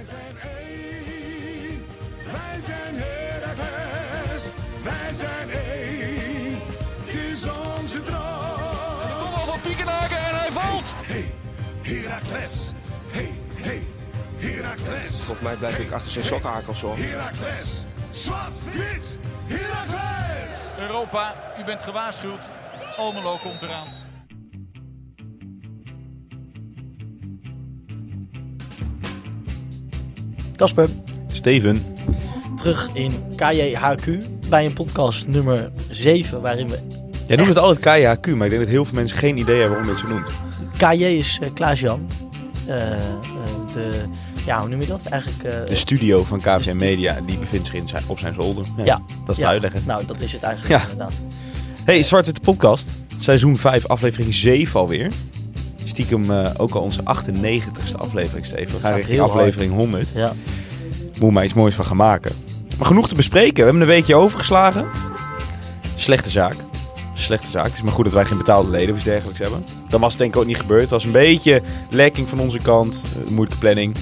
Wij zijn één, wij zijn Heracles, wij zijn één, het is onze droom. Kom al van Piekenhaken en hij valt. Hey, Heracles, hey, hey, Heracles, Volgens mij blijf ik achter zijn sokkenhakels hoor. Heracles, zwart, wit, Heracles. Europa, u bent gewaarschuwd. Almelo komt eraan. Kasper, Steven, terug in KJHQ bij een podcast nummer 7 waarin we... jij noemt het altijd KJHQ, maar ik denk dat heel veel mensen geen idee hebben waarom je het zo noemt. KJ is eh, Klaas-Jan. Eh, eh, de, ja, hoe noem je dat? Eigenlijk... De studio van KVM Media, die bevindt zich in zijn, op zijn zolder. Ja. Dat is ja, te uitleggen. Nou, dat is het eigenlijk Ja. inderdaad. Hey, Zwarte de podcast. Seizoen 5, aflevering 7 alweer. Stiekem ook al onze 98ste aflevering, Steven. We gaan gaat richting aflevering 100. Ja. Moet maar iets moois van gaan maken. Maar genoeg te bespreken. We hebben een weekje overgeslagen. Slechte zaak. Slechte zaak. Het is maar goed dat wij geen betaalde leden of iets dergelijks hebben. Dan was het denk ik ook niet gebeurd. Het was een beetje lekking van onze kant. moeilijke planning.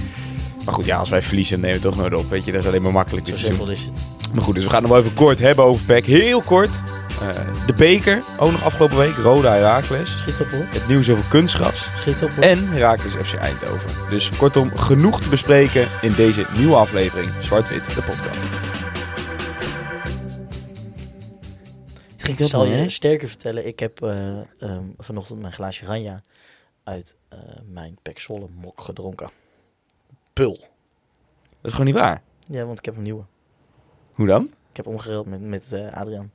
Maar goed, ja, als wij verliezen, nemen we het toch nooit op. Weet je, dat is alleen maar makkelijk Zo simpel is het. Maar goed, dus we gaan het nog wel even kort hebben over PEC. Heel kort. Eh, de beker, ook nog afgelopen week. Roda Heracles. Schiet op hoor. Het nieuws over kunstgras. Schiet op hoor. En Heracles FC Eindhoven. Dus kortom, genoeg te bespreken in deze nieuwe aflevering. Zwart-Wit, de podcast. Ik zal je sterker vertellen. Ik heb eh, ehm, vanochtend mijn glaasje Ranja uit eh, mijn Pek Zwolle mok gedronken. Pul. Dat is gewoon niet waar. Ja, want ik heb een nieuwe. Hoe dan? Ik heb omgeruild met, met eh, Adriaan.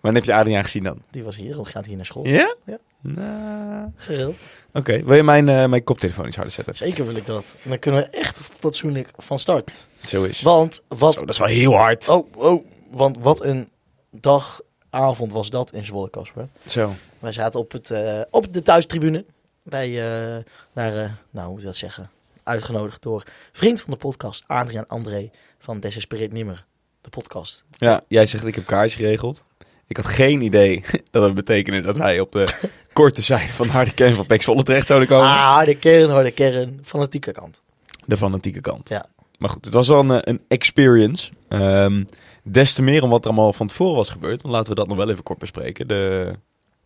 Wanneer heb je Adriaan gezien dan? Die was hier, gaat hier naar school. Ja? Ja. Nou. Oké, wil je mijn, eh, mijn koptelefoon iets harder zetten? Zeker wil ik dat. En dan kunnen we echt fatsoenlijk van start. Zo is. Want wat... Zo, dat is wel heel hard. Oh, oh, want wat een dagavond was dat in Zwolle, Kasper. Zo. Wij zaten op, het, eh, op de thuistribune. Wij eh, waren, nou hoe moet je dat zeggen, uitgenodigd door vriend van de podcast, Adriaan André van Desespereerd Nimmer. De podcast. Ja, jij zegt ik heb kaars geregeld. Ik had geen idee dat het betekende dat wij op de korte zijde van de harde kern van Pek Zwolle terecht zouden komen. Ah, harde kern, harde kern. Fanatieke kant. De fanatieke kant. Ja. Maar goed, het was wel een, eh, een experience. Ehm, des te meer om wat er allemaal van tevoren was gebeurd. Want laten we dat nog wel even kort bespreken. De,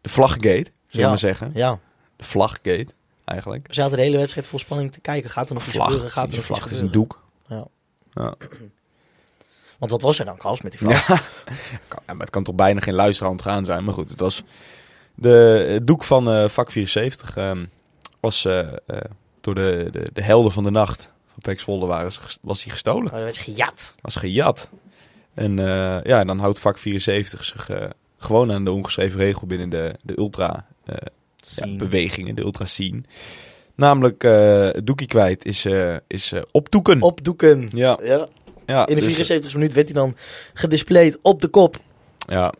de vlaggate, zullen we Ja. maar zeggen. Ja, De vlaggate, eigenlijk. we zaten de hele wedstrijd vol spanning te kijken. Gaat er nog iets Vlag, gebeuren? Gaat er iets vlag is een doek. Ja. Ja. Want wat was er dan, Klaus, met die vlag? Ja. Maar het kan toch bijna geen luisteraar ontgaan zijn. Maar goed, het was... De het doek van eh, vak 74 ehm, was eh, eh, door de, de, de helden van de nacht van Zwolle waren, was hij gestolen. Maar dat werd gejat. was gejat. En ja, en dan houdt vak 74 zich gewoon aan de ongeschreven regel binnen de, de ultra ja, bewegingen, de ultra scene. Namelijk, het doekje kwijt is, is opdoeken. Opdoeken. Ja, Ja. Ja, In de dus, 74 minuut werd hij dan gedisplayed op de kop. ja, Ja,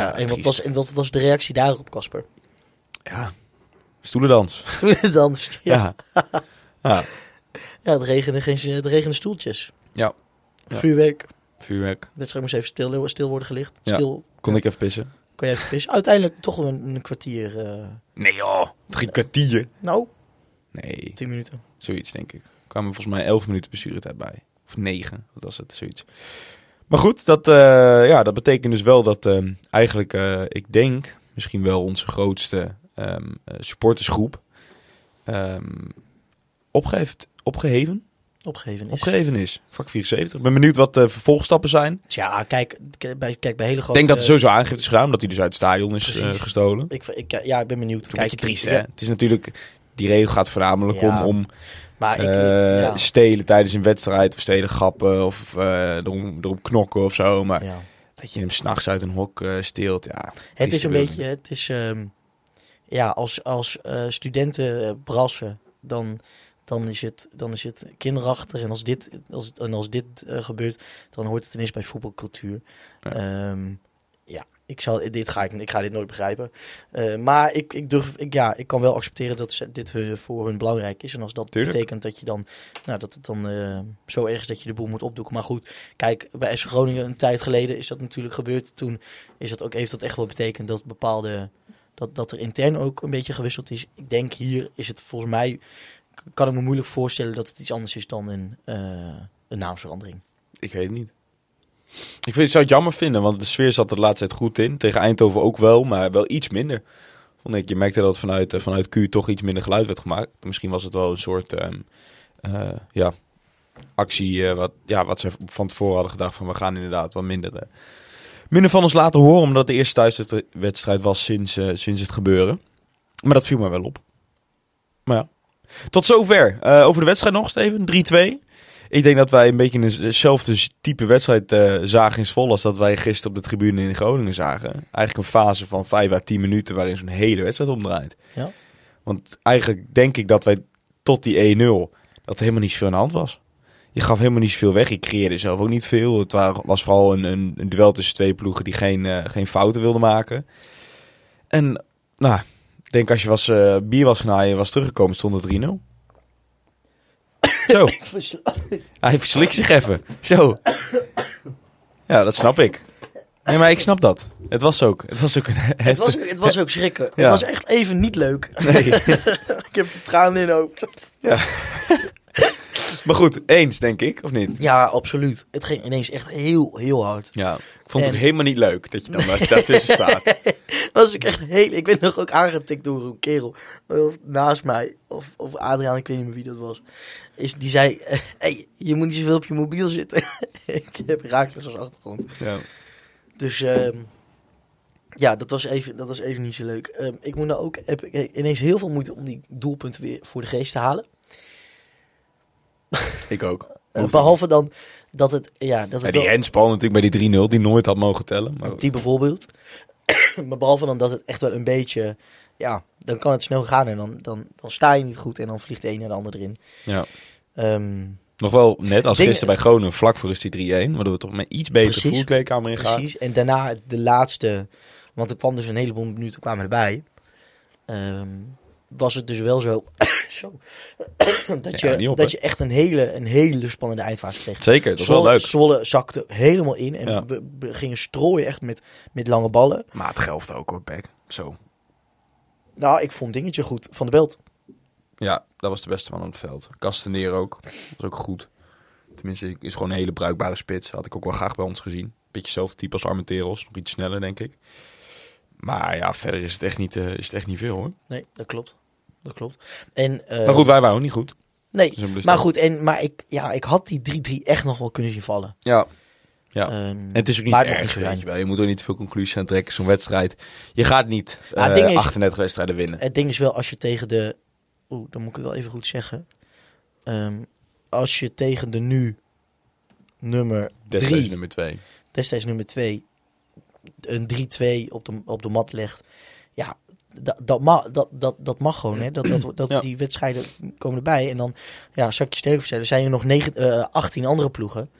Ja, en, wat was, en wat was de reactie daarop, Casper? ja, stoelendans. Toen het dans. Ja. Ja. ja, Ja, het regende, geen, het regende stoeltjes. Ja. Vuurwerk. vuurwerk. De wedstrijd moest even stil, stil worden gelicht. Stil. Kon ik even pissen? Kon je even pissen. Uiteindelijk toch een, een kwartier. eh, Nee joh, drie kwartier. nou, Nee, tien minuten. zoiets denk ik. Er kwamen volgens mij elf minuten bestuurtijd bij. Of negen, wat was het, zoiets. Maar goed, dat, eh, ja, dat betekent dus wel dat ehm, eigenlijk, eh, ik denk, misschien wel onze grootste ehm, eh, supportersgroep ehm, opgeeft, opgeheven, Opgegeven is. opgeheven is. Vak 74. Ik ben benieuwd wat de vervolgstappen zijn. Tja, kijk, bij, kijk, bij hele Ik grote... denk dat er sowieso aangifte is gedaan, omdat hij dus uit het stadion is gestolen. Ik, ik, ja, ik ben benieuwd. Het is een beetje triest, ik- hè? Het is natuurlijk, die regel gaat voornamelijk Ja. om, om Maar ik, eh, ja, stelen tijdens een wedstrijd of stelen grappen of eh erom, erom knokken of zo. Maar ja. dat je hem s'nachts uit een hok eh, steelt, ja. Het is een beetje, het is, ehm, ja, als, als studenten brassen, dan, dan, is het, dan is het kinderachtig. En als dit, als, en als dit gebeurt, dan hoort het ineens bij voetbalcultuur. Ja. Ja ik, zal, dit ga ik, ik ga dit nooit begrijpen. Eh, maar ik, ik, durf, ik, ja, ik kan wel accepteren dat dit voor hun belangrijk is. En als dat Tuurlijk. betekent dat je dan, nou, dat het dan eh, zo erg is dat je de boel moet opdoeken. Maar goed, kijk, bij SV Groningen een tijd geleden is dat natuurlijk gebeurd. Toen is dat ook, heeft dat echt wel betekend dat bepaalde. Dat, dat er intern ook een beetje gewisseld is. Ik denk hier is het volgens mij. kan ik me moeilijk voorstellen dat het iets anders is dan een, eh, een naamsverandering. Ik weet het niet. Ik vind, zou het jammer vinden, want de sfeer zat er de laatste tijd goed in. Tegen Eindhoven ook wel, maar wel iets minder. Vond ik. Je merkte dat vanuit, eh, vanuit Q toch iets minder geluid werd gemaakt. Misschien was het wel een soort ehm, eh, ja, actie, eh, wat, ja, wat ze van tevoren hadden gedacht van we gaan inderdaad wat minder, minder van ons laten horen. Omdat de eerste thuiswedstrijd was sinds, sinds het gebeuren. Maar dat viel me wel op. Maar ja. Tot zover. Over de wedstrijd nog, Steven. 3-2. Ik denk dat wij een beetje een- hetzelfde type wedstrijd eh, zagen in Zwolle als dat wij gisteren op de tribune in Groningen zagen. Eigenlijk een fase van 5 à 10 minuten waarin zo'n hele wedstrijd omdraait. Ja. Want eigenlijk denk ik dat wij tot die 1-0, dat er helemaal niet zoveel aan de hand was. Je gaf helemaal niet zoveel weg. Je creëerde zelf ook niet veel. Het wa- was vooral een, een, een duel tussen twee ploegen die geen, eh, geen fouten wilden maken. En nou, ik denk als je was, eh, bier was gaan was teruggekomen, stond het 3-0. Zo. Hij verslikt zich even. Zo. Ja, dat snap ik. Nee, maar ik snap dat. Het was ook, het was ook een Het heftig... was, het was ook schrikken. Ja. Het was echt even niet leuk. Nee. ik heb de tranen in de ogen. Ja. maar goed, eens denk ik, of niet? Ja, absoluut. Het ging ineens echt heel, heel hard. Ja. Ik vond het ook helemaal niet leuk dat je dan daar- daartussen staat. Het was ook echt heel... Ik ben nog ook aangetikt door een kerel of naast mij. Of, of Adriaan, ik weet niet meer wie dat was. Is, die zei, hey, je moet niet zoveel op je mobiel zitten. ik heb Herakles als achtergrond. Ja. Dus ehm, ja, dat was, even, dat was even niet zo leuk. Ehm, ik moet nou ook heb ik ineens heel veel moeite om die doelpunten weer voor de geest te halen. Ik ook. Eh, behalve dan dat het, ja, dat Ja, het die handsbal natuurlijk bij die 3-0, die nooit had mogen tellen. Maar Die bijvoorbeeld. maar behalve dan dat het echt wel een beetje... Ja, dan kan het snel gaan en dan, dan, dan sta je niet goed en dan vliegt de een de ander erin. ja. Ehm, Nog wel net als Dingen- gisteren bij Groningen, vlak voor is die 3-1. Waardoor we toch met iets beter Precies. voetkleedkamer ingaan. precies. En daarna de laatste... Want er kwam dus een heleboel minuten kwamen erbij. Ehm, was het dus wel zo... zo dat, Ja, je, op, dat je echt een hele, een hele spannende eindfase kreeg. Zeker, dat is wel Zwolle, leuk. Zwolle zakte helemaal in en Ja. we, we gingen strooien echt met, met lange ballen. Maar het gelft ook hoor, Beck. Zo. Nou, ik vond dingetje goed van de belt. Ja, dat was de beste man op het veld. Kasteneer ook. Dat was ook goed. Tenminste, is gewoon een hele bruikbare spits. Had ik ook wel graag bij ons gezien. Beetje hetzelfde type als Armenteros. Nog iets sneller, denk ik. Maar ja, verder is het echt niet, eh, is het echt niet veel hoor. Nee, dat klopt. Dat klopt. En, eh, maar goed, wij waren ook niet goed. Nee, maar goed. En, maar ik, ja, ik had die 3-3 echt nog wel kunnen zien vallen. Ja. Ja. Ehm, En het is ook niet erg, weet je wel. Je moet ook niet te veel conclusies aan trekken. Zo'n wedstrijd. Je gaat niet Nou, is- 38 wedstrijden winnen. Het ding is wel, als je tegen de... Oeh, dan moet ik het wel even goed zeggen. Ehm, als je tegen de nu nummer Destijds 3, nummer 2. destijds nummer 2, een 3-2 op de, op de mat legt. Ja, dat, dat, mag, dat, dat, dat mag gewoon. Hè? Dat, dat, dat, Ja. Die wedstrijden komen erbij. En dan, ja, zal ik je vertellen, zijn er nog negen, eh, 18 andere ploegen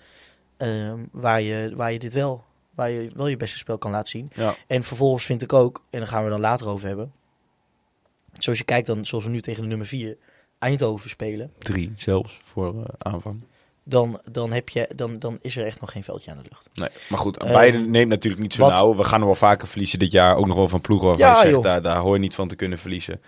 ehm, waar, je, waar je dit wel, waar je wel je beste spel kan laten zien. Ja. En vervolgens vind ik ook, en daar gaan we dan later over hebben. Zoals je kijkt dan, zoals we nu tegen de nummer 4 Eindhoven spelen. Drie zelfs voor eh, aanvang. Dan, dan, heb je, dan, dan is er echt nog geen veldje aan de lucht. Nee, maar goed, beide neemt natuurlijk niet zo wat- nauw. We gaan er wel vaker verliezen dit jaar. Ook nog wel van ploegen waarvan Ja, je zegt, daar, daar hoor je niet van te kunnen verliezen.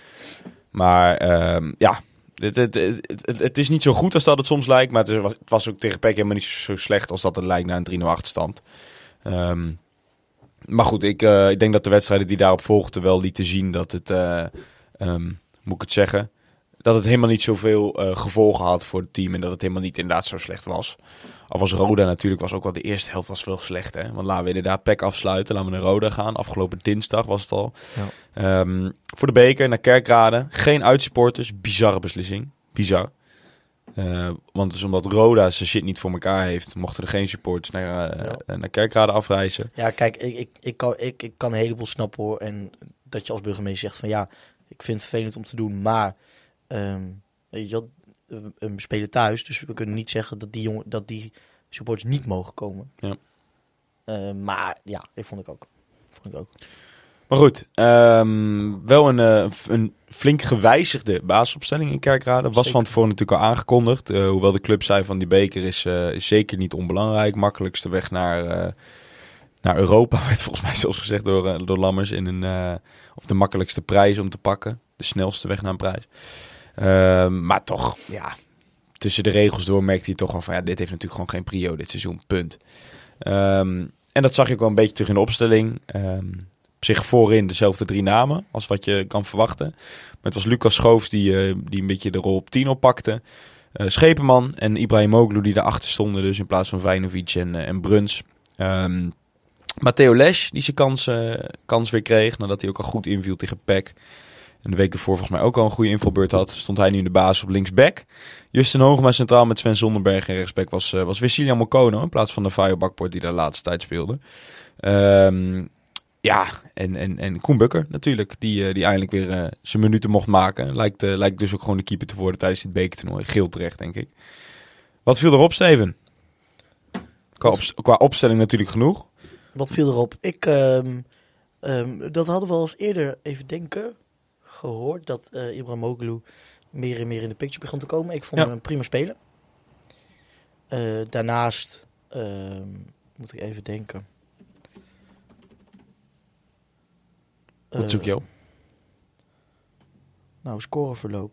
Maar ehm, ja, het, het, het, het, het is niet zo goed als dat het soms lijkt. Maar het was, het was ook tegen PEC helemaal niet zo slecht als dat het lijkt na een 3-0 achterstand. Ehm, maar goed, ik, eh, ik denk dat de wedstrijden die daarop volgden wel lieten zien dat het, eh, ehm, moet ik het zeggen, dat het helemaal niet zoveel eh gevolgen had voor het team. En dat het helemaal niet inderdaad zo slecht was. Al was Roda natuurlijk, was ook wel de eerste helft was wel slecht. Hè? Want laten we inderdaad PEC afsluiten. Laten we naar Roda gaan. Afgelopen dinsdag was het al. Ja. Ehm, voor de beker naar Kerkrade. Geen uitsupporters. Bizarre beslissing. Bizar. Eh, want dus omdat Roda zijn shit niet voor elkaar heeft, mochten er geen supporters naar, eh, Ja. naar Kerkrade afreizen. Ja, kijk, ik, ik, ik, kan, ik, ik kan een heleboel snappen hoor. En dat je als burgemeester zegt van ja, ik vind het vervelend om te doen, maar ehm, weet je, we spelen thuis, dus we kunnen niet zeggen dat die, jongen, dat die supporters niet mogen komen. Ja. Eh, maar ja, ik vond ik ook. Vond ik ook. Maar goed, ehm, wel een, eh, een flink gewijzigde basisopstelling in Kerkrade. Was Zeker. van tevoren natuurlijk al aangekondigd. Eh, hoewel de club zei van die beker is, eh, is zeker niet onbelangrijk. Makkelijkste weg naar, naar Europa, werd volgens mij zelfs gezegd door, eh, door Lammers. In een, eh, of de makkelijkste prijs om te pakken. De snelste weg naar een prijs. Ehm, maar toch, ja, tussen de regels door merkte hij toch wel van... ja, dit heeft natuurlijk gewoon geen prio dit seizoen, punt. Ehm, en dat zag je ook wel een beetje terug in de opstelling. Ehm, op zich voorin dezelfde drie namen als wat je kan verwachten. Maar het was Lucas Schoofs die, eh, die een beetje de rol op 10 oppakte. Eh Schepenman en Ibrahimoglu die daarachter stonden. Dus in plaats van Vijnovic en, en Bruns. Matteo Lesch die zijn kans, eh, kans weer kreeg. Nadat hij ook al goed inviel tegen Peck. En de week ervoor volgens mij ook al een goede invalbeurt had. Stond hij nu in de basis op linksback. Justin Hoogma centraal met Sven Zonderberg. En rechtsback was, eh, was weer Mokono. In plaats van de Fire Bakport die de laatste tijd speelde. Ehm, ja, en, en, en Koen Bukker natuurlijk. Die, eh, die eindelijk weer zijn minuten mocht maken. Lijkt, lijkt dus ook gewoon de keeper te worden tijdens dit bekertoernooi. Geel terecht, denk ik. Wat viel erop, Steven? Qua, Wat- op, qua opstelling natuurlijk genoeg. Wat viel erop? Ik, ehm, ehm, dat hadden we al eens eerder even denken gehoord. Dat eh Ibrahimoglu meer en meer in de picture begon te komen. Ik vond Ja. hem een prima speler. Eh, daarnaast ehm, moet ik even denken. Wat Eh, zoek je op? Nou, scoreverloop.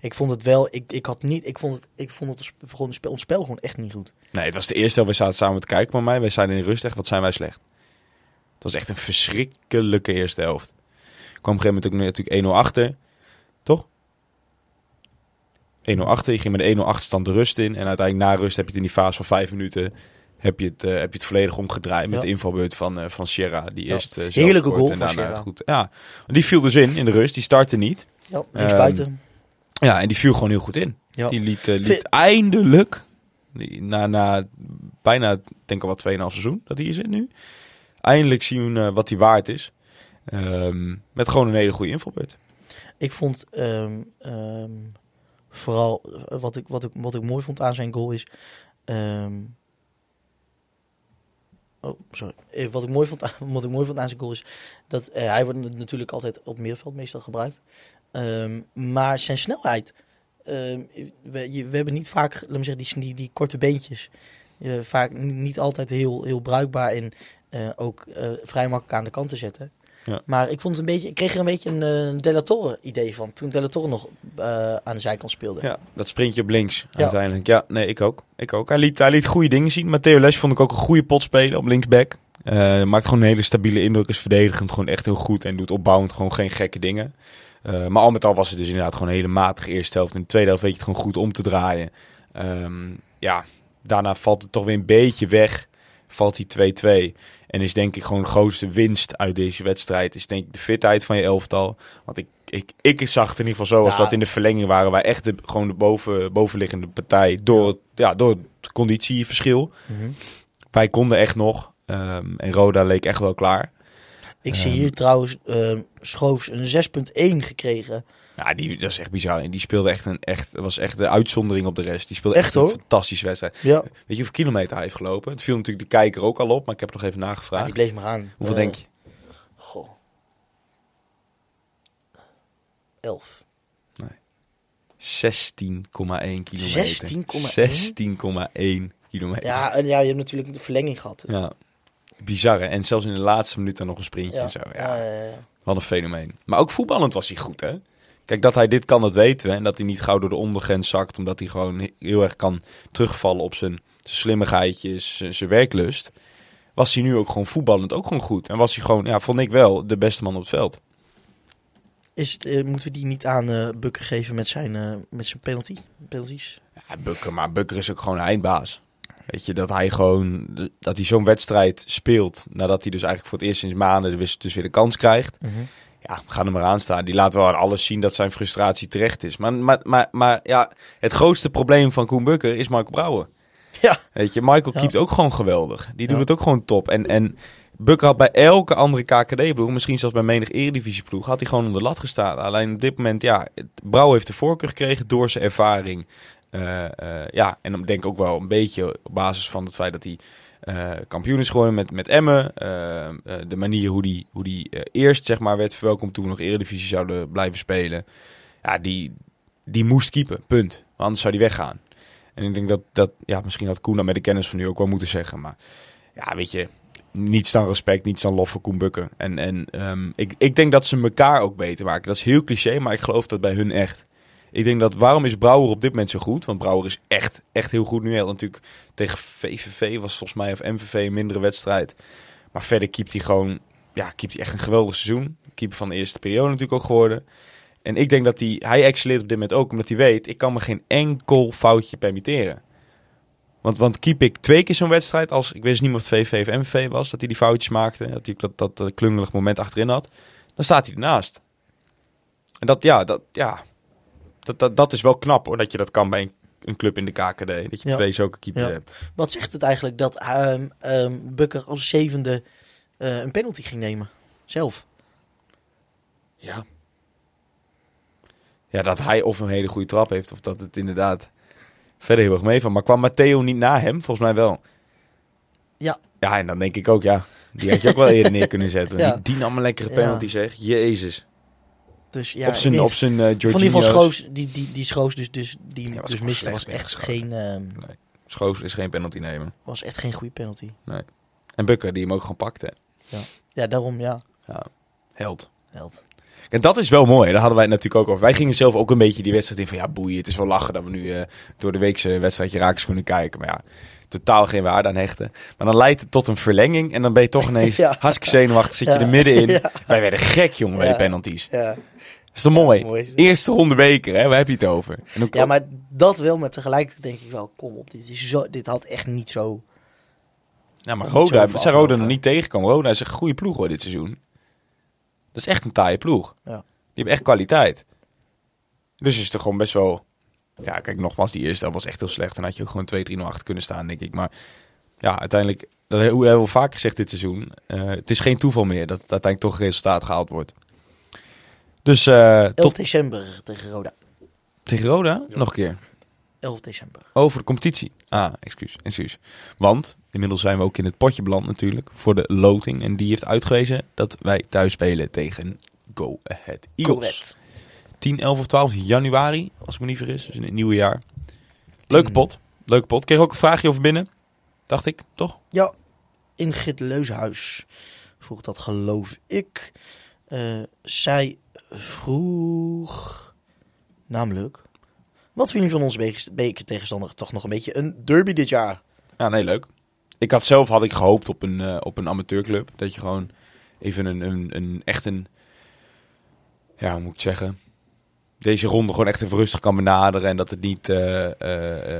Ik vond het wel, ik, ik had niet, ik vond het, ik vond het gewoon, spel, ons spel gewoon echt niet goed. Nee, het was de eerste helft. We zaten samen te kijken met mij. Wij zeiden in rust echt, wat zijn wij slecht. Het was echt een verschrikkelijke eerste helft. Ik kwam op een gegeven moment ook natuurlijk 1-0 achter. Toch? 1-0 achter. Je ging met de 1-0 achterstand de rust in. En uiteindelijk na rust heb je het in die fase van vijf minuten... heb je het, eh, heb je het volledig omgedraaid met Ja. de invalbeurt van, eh van Sierra. Die Ja. eerst eh, Heerlijke goal en van Sierra. Goed, ja, die viel dus in, in de rust. Die startte niet. Ja, links Ehm, buiten. Ja, en die viel gewoon heel goed in. Ja. Die liet, eh, liet Vind- eindelijk, na, na bijna, ik denk al wel 2,5 seizoen dat hij hier zit nu, eindelijk zien eh, wat hij waard is. Ehm, met gewoon een hele goede invalbeurt. Ik vond ehm, ehm, vooral eh, wat ik, wat, ik, wat ik mooi vond aan zijn goal is. oh, sorry. Wat ik, mooi vond aan, wat ik mooi vond aan zijn goal is dat hij wordt natuurlijk altijd op middenveld meestal gebruikt. Ehm, maar zijn snelheid. ehm, we, we hebben niet vaak, laat me zeggen, die, die, die korte beentjes. eh, vaak ni- niet altijd heel, heel bruikbaar en eh, ook eh, vrij makkelijk aan de kant te zetten. Ja. Maar ik vond het een beetje, ik kreeg er een beetje een uh, Della Torre idee van. Toen Della Torre nog eh, aan de zijkant speelde. Ja, dat sprintje op links Ja. uiteindelijk. Ja, nee, ik ook. Ik ook. Hij liet, hij liet goede dingen zien. Matteo Les vond ik ook een goede pot spelen op linksback. Eh, maakt gewoon een hele stabiele indruk. Is verdedigend gewoon echt heel goed. En doet opbouwend gewoon geen gekke dingen. Eh, maar al met al was het dus inderdaad gewoon een hele matige eerste helft. In de tweede helft weet je het gewoon goed om te draaien. Ehm, ja, daarna valt het toch weer een beetje weg. Valt die 2-2. En is denk ik gewoon de grootste winst uit deze wedstrijd. Is denk ik de fitheid van je elftal. Want ik, ik, ik zag het in ieder geval zo. Als Ja. dat in de verlenging waren wij echt de, gewoon de boven, bovenliggende partij. Door, het, ja, door het conditieverschil. Mhm. Wij konden echt nog. Ehm, en Roda leek echt wel klaar. Ik zie Ehm. hier trouwens ehm Schoofs een 6.1 gekregen. Ja, die, dat is echt bizar. En die speelde echt een echt, was echt de uitzondering op de rest. Die speelde echt, Echt, een hoor. fantastische wedstrijd. Ja, Weet je hoeveel kilometer hij heeft gelopen? Het viel natuurlijk de kijker ook al op, maar ik heb nog even ja nagevraagd. die bleef maar aan. Hoeveel Eh, denk je? Goh. 11. 16,1 kilometer. 16,1? 16,1 kilometer. Ja, en ja, je hebt natuurlijk de verlenging gehad. Ja. Bizar hè? En zelfs in de laatste minuut dan nog een sprintje en zo. Ja, ja, ja, ja. Wat een fenomeen. Maar ook voetballend was hij goed hè? Kijk, dat hij dit kan, dat weten we. En dat hij niet gauw door de ondergrens zakt. Omdat hij gewoon heel erg kan terugvallen op zijn, zijn slimmigheidjes, zijn, zijn werklust. Was hij nu ook gewoon voetballend ook gewoon goed. En was hij gewoon, ja, vond ik wel, de beste man op het veld. Is, eh, moeten we die niet aan eh Bukker geven met zijn, eh, met zijn penalty? penalties? Ja, Bukker, maar Bukker is ook gewoon een eindbaas. Weet je, dat hij gewoon, dat hij zo'n wedstrijd speelt, nadat hij dus eigenlijk voor het eerst sinds maanden dus, dus weer de kans krijgt. Mhm. Ja, ga er maar aan staan. Die laat wel aan alles zien dat zijn frustratie terecht is. Maar, maar, maar, maar ja, het grootste probleem van Koen Bukker is Marco Brouwer. Ja. Weet je, Michael Ja. keept ook gewoon geweldig. Die doet Ja. het ook gewoon top. En, en Bukker had bij elke andere KKD-ploeg, misschien zelfs bij menig Eredivisie-ploeg, had hij gewoon onder de lat gestaan. Alleen op dit moment, ja, Brouwer heeft de voorkeur gekregen door zijn ervaring. Eh, eh, ja, en dan denk ik ook wel een beetje op basis van het feit dat hij eh, kampioen is geworden met, met Emmen. de manier hoe die, hoe die eerst zeg maar, werd verwelkomd toen we nog Eredivisie zouden blijven spelen. Ja, die, die moest keepen, punt. Anders zou die weggaan. En ik denk dat, dat ja, misschien had Koen dat met de kennis van nu ook wel moeten zeggen. Maar ja, weet je, niets dan respect, niets dan lof voor Koen Bukker. En, en ehm, ik, ik denk dat ze elkaar ook beter maken. Dat is heel cliché, maar ik geloof dat bij hun echt. Ik denk dat waarom is Brouwer op dit moment zo goed? Want Brouwer is echt, echt heel goed nu. Hij natuurlijk tegen VVV was volgens mij of MVV een mindere wedstrijd. Maar verder keept hij gewoon, ja, keept hij echt een geweldig seizoen. Keeper van de eerste periode natuurlijk ook geworden. En ik denk dat hij, hij excelleert op dit moment ook omdat hij weet, ik kan me geen enkel foutje permitteren. Want, want keep ik twee keer zo'n wedstrijd, als ik wist niet of het VV of MVV was, dat hij die foutjes maakte, dat hij dat, dat klungelig moment achterin had, dan staat hij ernaast. En dat, ja, dat, ja, dat, dat, dat is wel knap hoor, dat je dat kan bij een, een club in de KKD. Dat je Ja. twee zulke keepers Ja. hebt. Wat zegt het eigenlijk dat ehm, Bukker als zevende eh, een penalty ging nemen? Zelf. Ja. Ja, dat hij of een hele goede trap heeft, of dat het inderdaad verder heel erg mee van. Maar kwam Matteo niet na hem? Volgens mij wel. Ja. Ja, en dan denk ik ook, ja, die had je ook wel eerder neer kunnen zetten. Ja. Die, die nam een lekkere penalty, zeg. Jezus. Dus ja, op zijn, op zijn uh, van die van. Schoos, die, die, die Schoos dus, dus, die Ja, was dus miste, was echt geen, ehm, Schoos is geen penalty nemen. was echt geen goede penalty. En Bukker, die hem ook gewoon pakte. Ja, daarom ja. Ja, held. Held. En dat is wel mooi. Daar hadden wij het natuurlijk ook over. Wij gingen zelf ook een beetje die wedstrijd in van ja, boeien. Het is wel lachen dat we nu eh, door de weekse wedstrijdje Rakers kunnen kijken. Maar ja, totaal geen waarde aan hechten. Maar dan leidt het tot een verlenging en dan ben je toch ineens Ja. hartstikke zenuwachtig. Zit je Ja. er middenin. Ja. Wij werden gek, jongen, bij Ja. de penalties. Is toch mooi? mooi. Eerste ronde beker, hè? Waar heb je het over? En ja, maar dat wel, maar tegelijkertijd denk ik wel, kom op, dit, is zo, dit had echt niet zo... Ja, maar Roda, zijn Roda nog niet tegengekomen. Roda is een goede ploeg hoor, dit seizoen. Dat is echt een taaie ploeg. Ja. Die hebben echt kwaliteit. Dus is er gewoon best wel... Ja, kijk, nogmaals, die eerste was echt heel slecht. Dan had je ook gewoon 2-3-0 achter kunnen staan, denk ik. Maar ja, uiteindelijk... Dat hebben we vaak gezegd dit seizoen. eh, het is geen toeval meer dat het uiteindelijk toch resultaat gehaald wordt. Dus eh 11 tot december tegen Roda. tegen Roda, nog een keer. 11 december. Over de competitie. Ah, excuus, excuus. Want inmiddels zijn we ook in het potje beland natuurlijk voor de loting. En die heeft uitgewezen dat wij thuis spelen tegen Go Ahead Eagles. Correct. 10, 11 of 12 januari, als ik me niet vergis. Dus in het nieuwe jaar. Leuke pot. Leuke pot. Kreeg ook een vraagje over binnen. Dacht ik, toch? Ja, Ingrid Leushuis vroeg dat, geloof ik. Eh, zij vroeg namelijk... Wat vinden jullie van onze beker- bekertegenstander? Toch nog een beetje een derby dit jaar. Ja, nee, leuk. Ik had zelf had ik gehoopt op een, eh, op een amateurclub. Dat je gewoon even een, een, een echt een... Ja, hoe moet ik zeggen? Deze ronde gewoon echt even rustig kan benaderen. En dat het niet eh, eh,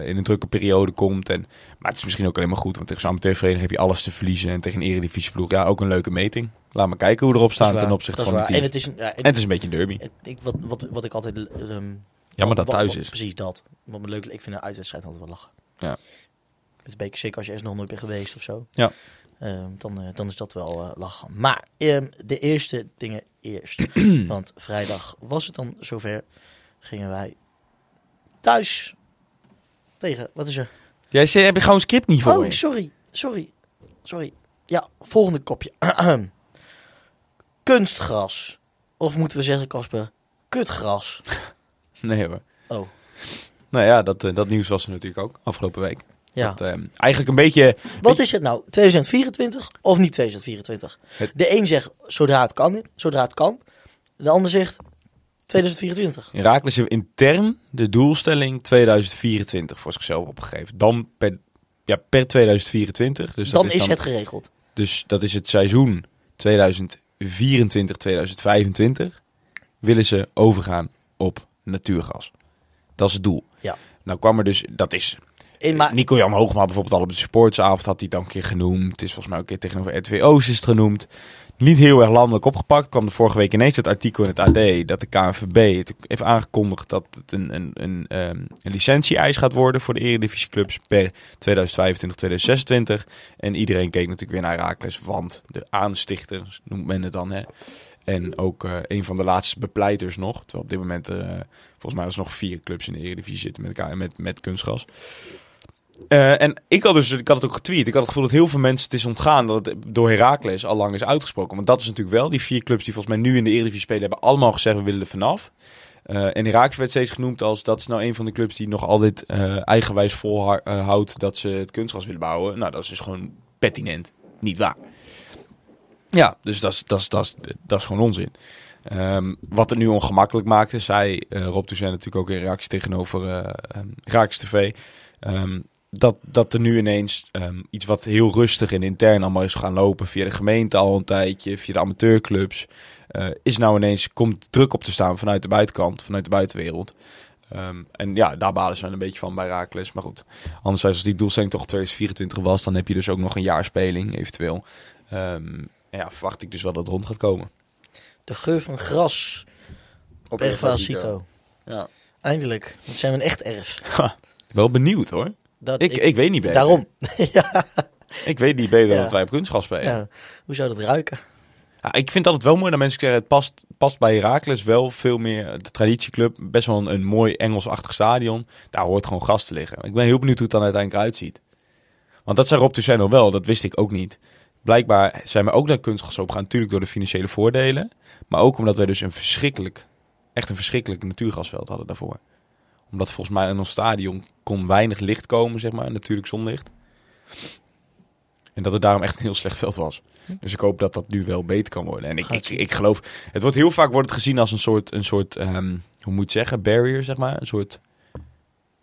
eh, in een drukke periode komt. En, maar het is misschien ook alleen maar goed. Want tegen zo'n amateurvereniging heb je alles te verliezen. En tegen een eredivisieploeg, ja, ook een leuke meting. Laat maar kijken hoe we erop staan waar, ten opzichte van het team. En het is een... Ja, En het is een beetje een derby. het- ik, wat, wat, wat ik altijd... ehm, Ja, maar dat wat- thuis wat- is. Precies dat. Wat me leuk, ik vind een uitwedstrijd altijd wel lachen. Ja. Met de beker, zeker als je eerst nog nooit bent geweest of zo. Ja. Ehm, dan, eh, dan is dat wel eh, lachen. Maar ehm, de eerste dingen eerst. Want vrijdag was het dan zover. Gingen wij thuis tegen... Wat is er? Jij zei, heb je gewoon script niet voor Oh, sorry. Sorry. Sorry. Ja, volgende kopje. Kunstgras. Of moeten we zeggen, Casper, kutgras. Nee hoor. Oh. Nou ja, dat, eh, dat nieuws was er natuurlijk ook afgelopen week. Ja. Dat, eh, eigenlijk een beetje... Wat is het nou? 2024 of niet 2024? Het- De een zegt zodra het kan, zodra het kan. De ander zegt 2024. Herakles heeft intern de doelstelling 2024 voor zichzelf opgegeven. Dan per, ja, per 2024. Dus dat dan is het geregeld. Dus dat is het seizoen 2024, 2025. Willen ze overgaan op natuurgas. Dat is het doel. Ja. Nou kwam er dus, dat is In, maar, Nico-Jan Hoogma bijvoorbeeld al op de supportsavond had hij dan een keer genoemd. Het is volgens mij ook een keer tegenover RTW Oost is het genoemd. Niet heel erg landelijk opgepakt. kwam er vorige week ineens het artikel in het AD dat de KNVB het heeft aangekondigd dat het een, een, een, ehm, een licentie-eis gaat worden voor de eredivisieclubs per 2025, 2026. En iedereen keek natuurlijk weer naar Herakles, want de aanstichter noemt men het dan. Hè. En ook eh, een van de laatste bepleiters nog. Terwijl op dit moment eh, volgens mij was nog vier clubs in de Eredivisie zitten met, met, met kunstgras. Eh, en ik had, dus, ik had het ook getweet. Ik had het gevoel dat heel veel mensen het is ontgaan dat het door Heracles al lang is uitgesproken. Want dat is natuurlijk wel, die vier clubs die volgens mij nu in de Eredivisie spelen, hebben allemaal gezegd we willen er vanaf. Eh, en Heracles werd steeds genoemd als dat is nou een van de clubs die nog altijd eh, eigenwijs volhoudt dat ze het kunstgras willen bouwen. Nou, dat is dus gewoon pertinent niet waar. Ja, dus dat is, dat is, dat is, gewoon onzin. Ehm, wat het nu ongemakkelijk maakte, zei eh Rob Toussaint natuurlijk ook in reactie tegenover Raakjes TV. ehm, dat, dat er nu ineens ehm, iets wat heel rustig en intern allemaal is gaan lopen via de gemeente al een tijdje, via de amateurclubs. eh, is nou ineens, komt druk op te staan vanuit de buitenkant, vanuit de buitenwereld. Ehm, en ja, daar balen ze een beetje van bij Raakles. Maar goed, anders als die doelstelling toch 2024 was, dan heb je dus ook nog een jaarspeling eventueel. Ehm, en ja, verwacht ik dus wel dat het rond gaat komen. De geur van gras op. Ja. Eindelijk. Dat zijn we een echt erf. Wel benieuwd hoor. Dat Ik, ik, weet niet beter. Daarom. ja, Ik weet niet beter Ja. dat wij op kunstgas spelen. Ja. Hoe zou dat ruiken? ik vind het altijd wel mooi dat mensen zeggen, het past, past bij Heracles wel veel meer. De traditieclub, best wel een, een mooi Engelsachtig stadion. Daar hoort gewoon gas te liggen. Ik ben heel benieuwd hoe het dan uiteindelijk uitziet. Want dat zei Rob Toussaint nog wel, dat wist ik ook niet. Blijkbaar zijn we ook naar kunstgas opgegaan, natuurlijk door de financiële voordelen. Maar ook omdat wij dus een verschrikkelijk, echt een verschrikkelijk natuurgasveld hadden daarvoor. Omdat volgens mij in ons stadion kon weinig licht komen, zeg maar, natuurlijk zonlicht. En dat het daarom echt een heel slecht veld was. Dus ik hoop dat dat nu wel beter kan worden. En ik, ik, ik geloof, het wordt heel vaak wordt het gezien als een soort, een soort ehm, hoe moet je het zeggen, barrier, zeg maar. Een soort,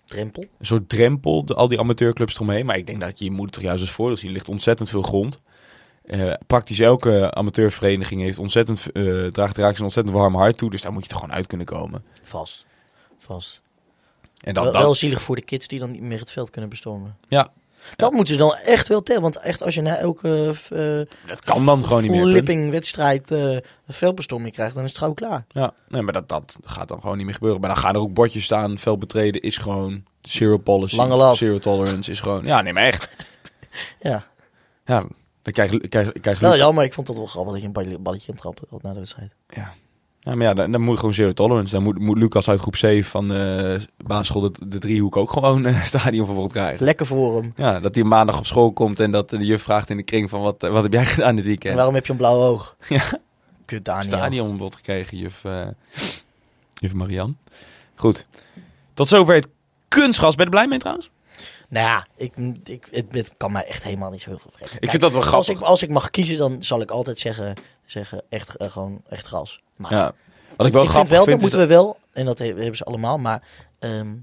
Drempel? een soort drempel, de, al die amateurclubs eromheen. Maar ik denk dat je, je moet toch juist als voordeel zien. Er ligt ontzettend veel grond. Eh, praktisch elke amateurvereniging heeft ontzettend, eh draagt raakt een ontzettend warm hart toe. Dus daar moet je toch gewoon uit kunnen komen. Vast. Vast. En dan, wel, wel zielig voor de kids die dan niet meer het veld kunnen bestormen. ja, Dat moeten ze dan echt wel tellen. Want echt als je na elke uh, dat kan dan gewoon niet meer. lipping wedstrijd eh, veldbestorming krijgt, dan is het gauw klaar. Ja, nee, maar dat, dat gaat dan gewoon niet meer gebeuren. Maar dan gaan er ook bordjes staan. Veld betreden is gewoon zero policy. Lange. Zero tolerance is gewoon... Ja, nee, maar echt. Ja, Ja, dan krijg je... Krijg, krijg wel Luc- jammer. Ik vond het wel grappig dat je een balletje, balletje kan trappen na de wedstrijd. ja. Ja, maar ja, dan, dan moet je gewoon zero tolerance. Dan moet, moet Lucas uit groep 7 van de basisschool de, de driehoek ook gewoon een stadionverbod krijgen. Lekker voor hem. Ja, dat hij maandag op school komt en dat de juf vraagt in de kring van wat, wat heb jij gedaan dit En weekend? waarom heb je een blauw oog? Ja. Kut Daniel. Stadionverbod gekregen, juf, eh juf Marian. Goed. Tot zover het kunstgas. Ben je er blij mee trouwens? Nou ja, ik, ik, het, het kan mij echt helemaal niet zo heel veel vreemd. Ik vind dat wel als grappig. ik, als ik mag kiezen, dan zal ik altijd zeggen, zeggen echt, eh, gewoon echt gras. Maar Ja. Wat ik wel ik vind wel, vind, dat moeten we wel, en dat he- hebben ze allemaal, maar ehm,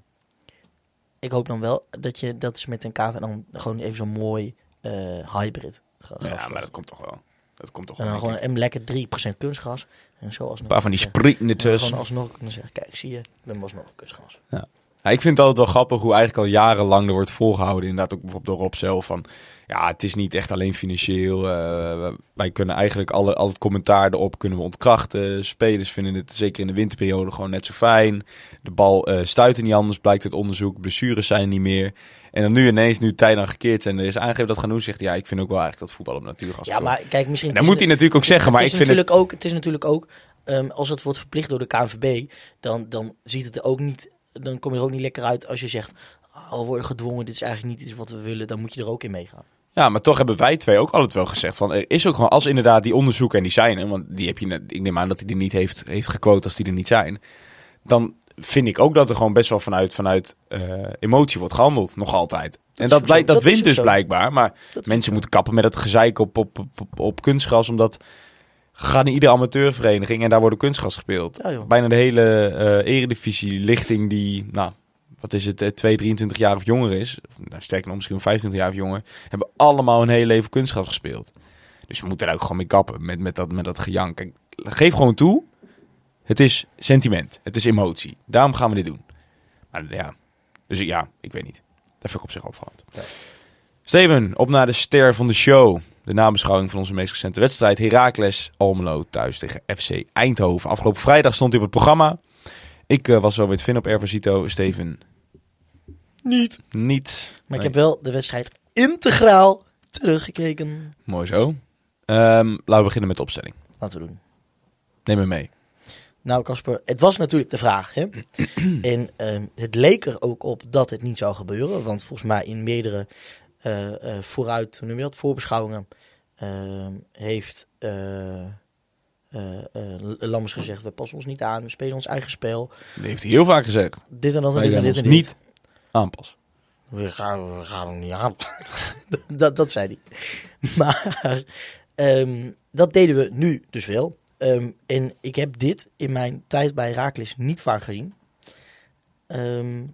ik hoop dan wel dat je dat is met een kaart en dan gewoon even zo'n mooi eh, hybrid Ja, maar dat komt toch wel. Dat komt toch En dan gewoon een lekker 3% kunstgras. En zo alsnog. een paar van die sprieten en dan ertussen. Gewoon alsnog kunnen zeggen, kijk, zie je, ik ben alsnog kunstgras. Ja, ik vind het altijd wel grappig hoe eigenlijk al jarenlang er wordt volgehouden. Inderdaad ook bijvoorbeeld door Rob zelf. Van, ja, het is niet echt alleen financieel. eh, wij kunnen eigenlijk alle, al het commentaar erop kunnen we ontkrachten. Spelers vinden het zeker in de winterperiode gewoon net zo fijn. De bal eh stuit er niet anders, blijkt het onderzoek. Blessures zijn er niet meer. En dan nu ineens, nu tijden aan gekeerd zijn, er is aangegeven dat gaan doen. Zegt ja, ik vind ook wel eigenlijk dat voetbal op natuurgas Ja, maar kijk, misschien... En is moet hij natuurlijk ook zeggen. Maar ik vind het... ook, het is natuurlijk ook, ehm, als het wordt verplicht door de KNVB, dan, dan ziet het er ook niet, dan kom je er ook niet lekker uit als je zegt, al we worden gedwongen, dit is eigenlijk niet iets wat we willen, dan moet je er ook in meegaan. Ja, maar toch hebben wij twee ook altijd wel gezegd van er is ook gewoon als inderdaad die onderzoeken en die zijn want die heb je net, ik neem aan dat hij er niet heeft, heeft gequote als die er niet zijn, dan vind ik ook dat er gewoon best wel vanuit, vanuit eh, emotie wordt gehandeld, nog altijd. en dat, blijkt, dat wint dus zo. blijkbaar, maar Dat mensen moeten kappen met het gezeik op, op, op, op, op kunstgras, omdat gaat in iedere amateurvereniging en daar wordt kunstgras gespeeld. Ja. Bijna de hele eh eredivisie lichting die, nou, wat is het, eh, 2, 23 jaar of jonger is, nou, sterker nog misschien 25 jaar of jonger, hebben allemaal een hele leven kunstgras gespeeld. Dus we moeten daar ook gewoon mee kappen met, met, dat, met dat gejank. Kijk, geef gewoon toe, het is sentiment, het is emotie. Daarom gaan we dit doen. Maar ja, dus ja, ik weet niet. Dat vind ik op zich opvallend. Ja. Steven, op naar de ster van de show. De nabeschouwing van onze meest recente wedstrijd. Heracles Almelo thuis tegen FC Eindhoven. Afgelopen vrijdag stond hij op het programma. Ik eh, was wel weer te vinden op Ervasito. Steven Niet. niet. Maar Nee. ik heb wel de wedstrijd integraal teruggekeken. Mooi zo. Ehm, laten we beginnen met de opstelling. Laten we doen. Neem me mee. Nou, Casper, het was natuurlijk de vraag. Hè? en ehm, het leek er ook op dat het niet zou gebeuren. Want volgens mij in meerdere vooruit, hoe noem je dat, voorbeschouwingen, heeft eh eh, eh, Lammers gezegd, we passen ons niet aan, we spelen ons eigen spel. Dat heeft hij heel vaak gezegd. Dit en dat en dit en dit en ons dit. niet aanpassen. We gaan, we gaan hem niet aan. dat, dat zei hij. Maar ehm, dat deden we nu dus wel. Ehm, en ik heb dit in mijn tijd bij Raaklis niet vaak gezien. Ehm,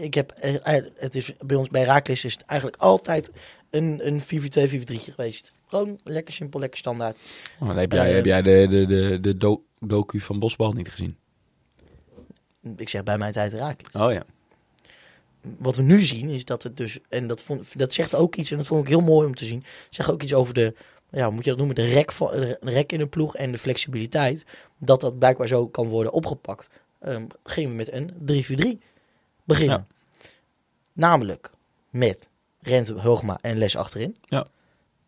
ik heb, eh, eh, het is, bij ons bij Raaklis is het eigenlijk altijd een, een 4v2, 4v3 geweest. Gewoon lekker simpel, lekker standaard. Oh, heb jij, Eh, heb jij de, de, de, de do- docu van Bosbal niet gezien? Ik zeg bij mijn tijd Raaklis. Oh ja. wat we nu zien is dat het dus, en dat, vond, dat zegt ook iets, en dat vond ik heel mooi om te zien, zegt ook iets over de, ja, hoe moet je dat noemen, de rek, van, de rek in een ploeg en de flexibiliteit, dat dat blijkbaar zo kan worden opgepakt. Ehm gingen we met een 3-4-3 beginnen. Namelijk met Rente, Hoogma en Les achterin. Ja.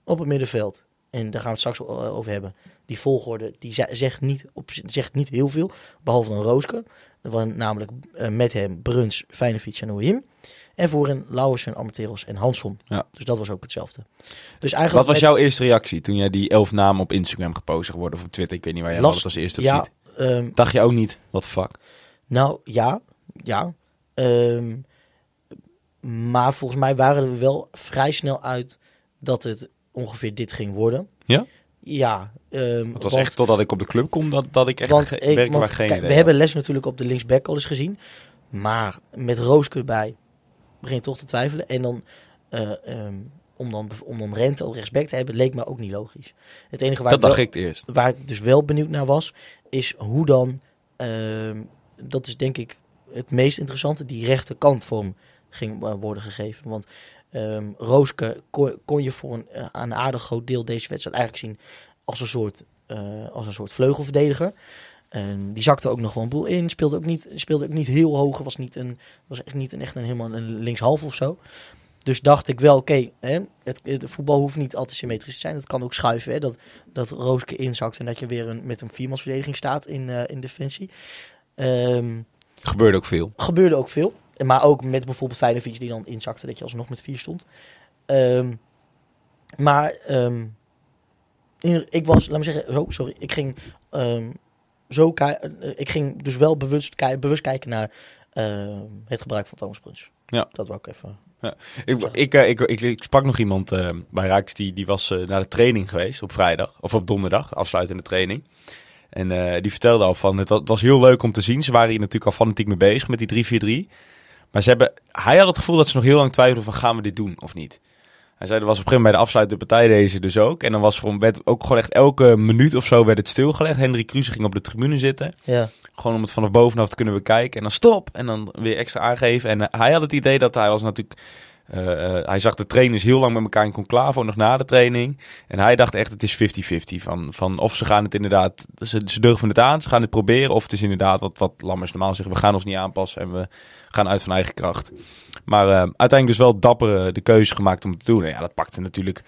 Op het middenveld, en daar gaan we het straks o- over hebben, die volgorde, die ze- zegt niet, op, zegt niet heel veel, behalve een Rooske. Want namelijk eh, met hem Bruns, Feyenoord en Oehim. En voorin Lauwersen, Armenteros en Hansson. Ja. Dus dat was ook hetzelfde. Dus eigenlijk Wat was jouw eerste reactie toen jij die elf namen op Instagram gepost zag worden of op Twitter? Ik weet niet waar jij Last- dat als eerste op ja, ziet. ehm, Dacht je ook niet, wat fuck? nou ja, ja. Ehm, maar volgens mij waren we wel vrij snel uit dat het ongeveer dit ging worden. Ja? Ja. ehm, Het was want- echt totdat ik op de club kom dat, dat ik echt Want, ik, want geen kijk, we had. hebben Les natuurlijk op de linksback al eens gezien. Maar met Rooske erbij begin je toch te twijfelen. En dan, eh, ehm, om, dan om dan Rente op rechtsback te hebben, leek me ook niet logisch. Het enige waar, Dat ik, wel, ik het eerst. waar ik dus wel benieuwd naar was, is hoe dan, ehm, dat is denk ik het meest interessante, die rechterkant vorm ging eh, worden gegeven. Want ehm Rooske kon, je voor een, eh, een aardig groot deel deze wedstrijd eigenlijk zien als een soort, eh, als een soort vleugelverdediger. En die zakte ook nog wel een boel in. Speelde ook niet, speelde ook niet heel hoog. Was, niet een, was echt niet een, echt een, helemaal een linkshalf of zo. Dus dacht ik wel, oké, hè, het, voetbal hoeft niet altijd symmetrisch te zijn. Het kan ook schuiven. Hè, dat, dat Rooske inzakt en dat je weer een, met een viermansverdediging staat in, in defensie. Ehm, Gebeurde ook veel. gebeurde ook veel. Maar ook met bijvoorbeeld Feyenoord die dan inzakte, dat je alsnog met vier stond. Ehm, maar ehm, in- ik was, laat me zeggen, oh, sorry, ik ging ehm, zo eh, ik ging dus wel bewust, ki- bewust kijken naar het gebruik van Thomas Bruns. Ja. Dat wou ik even. Ik, ik, eh, ik, ik, ik sprak nog iemand eh, bij Rijks die, die was naar de training geweest op vrijdag. Of op donderdag, de afsluitende training. En eh, die vertelde al van, het was, het was heel leuk om te zien. Ze waren hier natuurlijk al fanatiek mee bezig met die 3-4-3. Maar ze hebben, hij had het gevoel dat ze nog heel lang twijfelden van, gaan we dit doen of niet? Hij zei, er was op een gegeven moment bij de afsluitende partij deze dus ook. En dan was gewoon, werd ook gewoon echt elke minuut of zo werd het stilgelegd. Hendrik Kruse ging op de tribune zitten. Ja, Gewoon om het vanaf bovenaf te kunnen bekijken. En dan stop. En dan weer extra aangeven. En eh, hij had het idee dat hij was natuurlijk... eh, eh, hij zag de trainers heel lang met elkaar in conclave, nog na de training. En hij dacht echt, het is 50-50. Van, van of ze gaan het inderdaad, ze, ze durven het aan, ze gaan het proberen. Of het is inderdaad wat, wat Lammers normaal zeggen, we gaan ons niet aanpassen en we gaan uit van eigen kracht. Maar eh, uiteindelijk dus wel dapper de keuze gemaakt om het te doen. En ja, dat pakte natuurlijk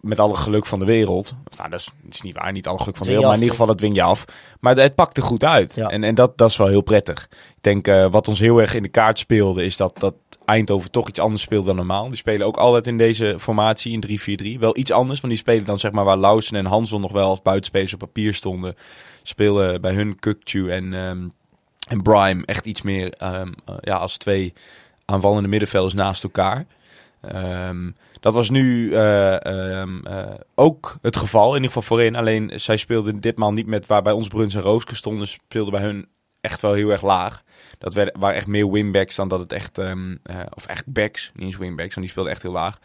met alle geluk van de wereld. Nou, dat is, dat is niet waar, niet alle geluk van de wereld, maar in ieder geval dat dwing je af. Maar het pakte goed uit. Ja. En, en dat, dat is wel heel prettig. Ik denk, eh, wat ons heel erg in de kaart speelde, is dat, dat Eindhoven toch iets anders speelt dan normaal. Die spelen ook altijd in deze formatie, in 3-4-3. Wel iets anders, want die spelen dan zeg maar waar Lausen en Hansel nog wel als buitenspelers op papier stonden. Spelen bij hun Kukcu en, ehm en Brime echt iets meer ehm, eh, ja, als twee aanvallende middenvelders naast elkaar. Ehm, dat was nu eh, ehm, eh, ook het geval, in ieder geval voorin. Alleen zij speelden ditmaal niet met waar bij ons Bruns en Rooske stonden. Speelden bij hun echt wel heel erg laag. Dat werd, waren echt meer winbacks dan dat het echt... ehm, eh, of echt backs, niet eens winbacks, want die speelden echt heel laag.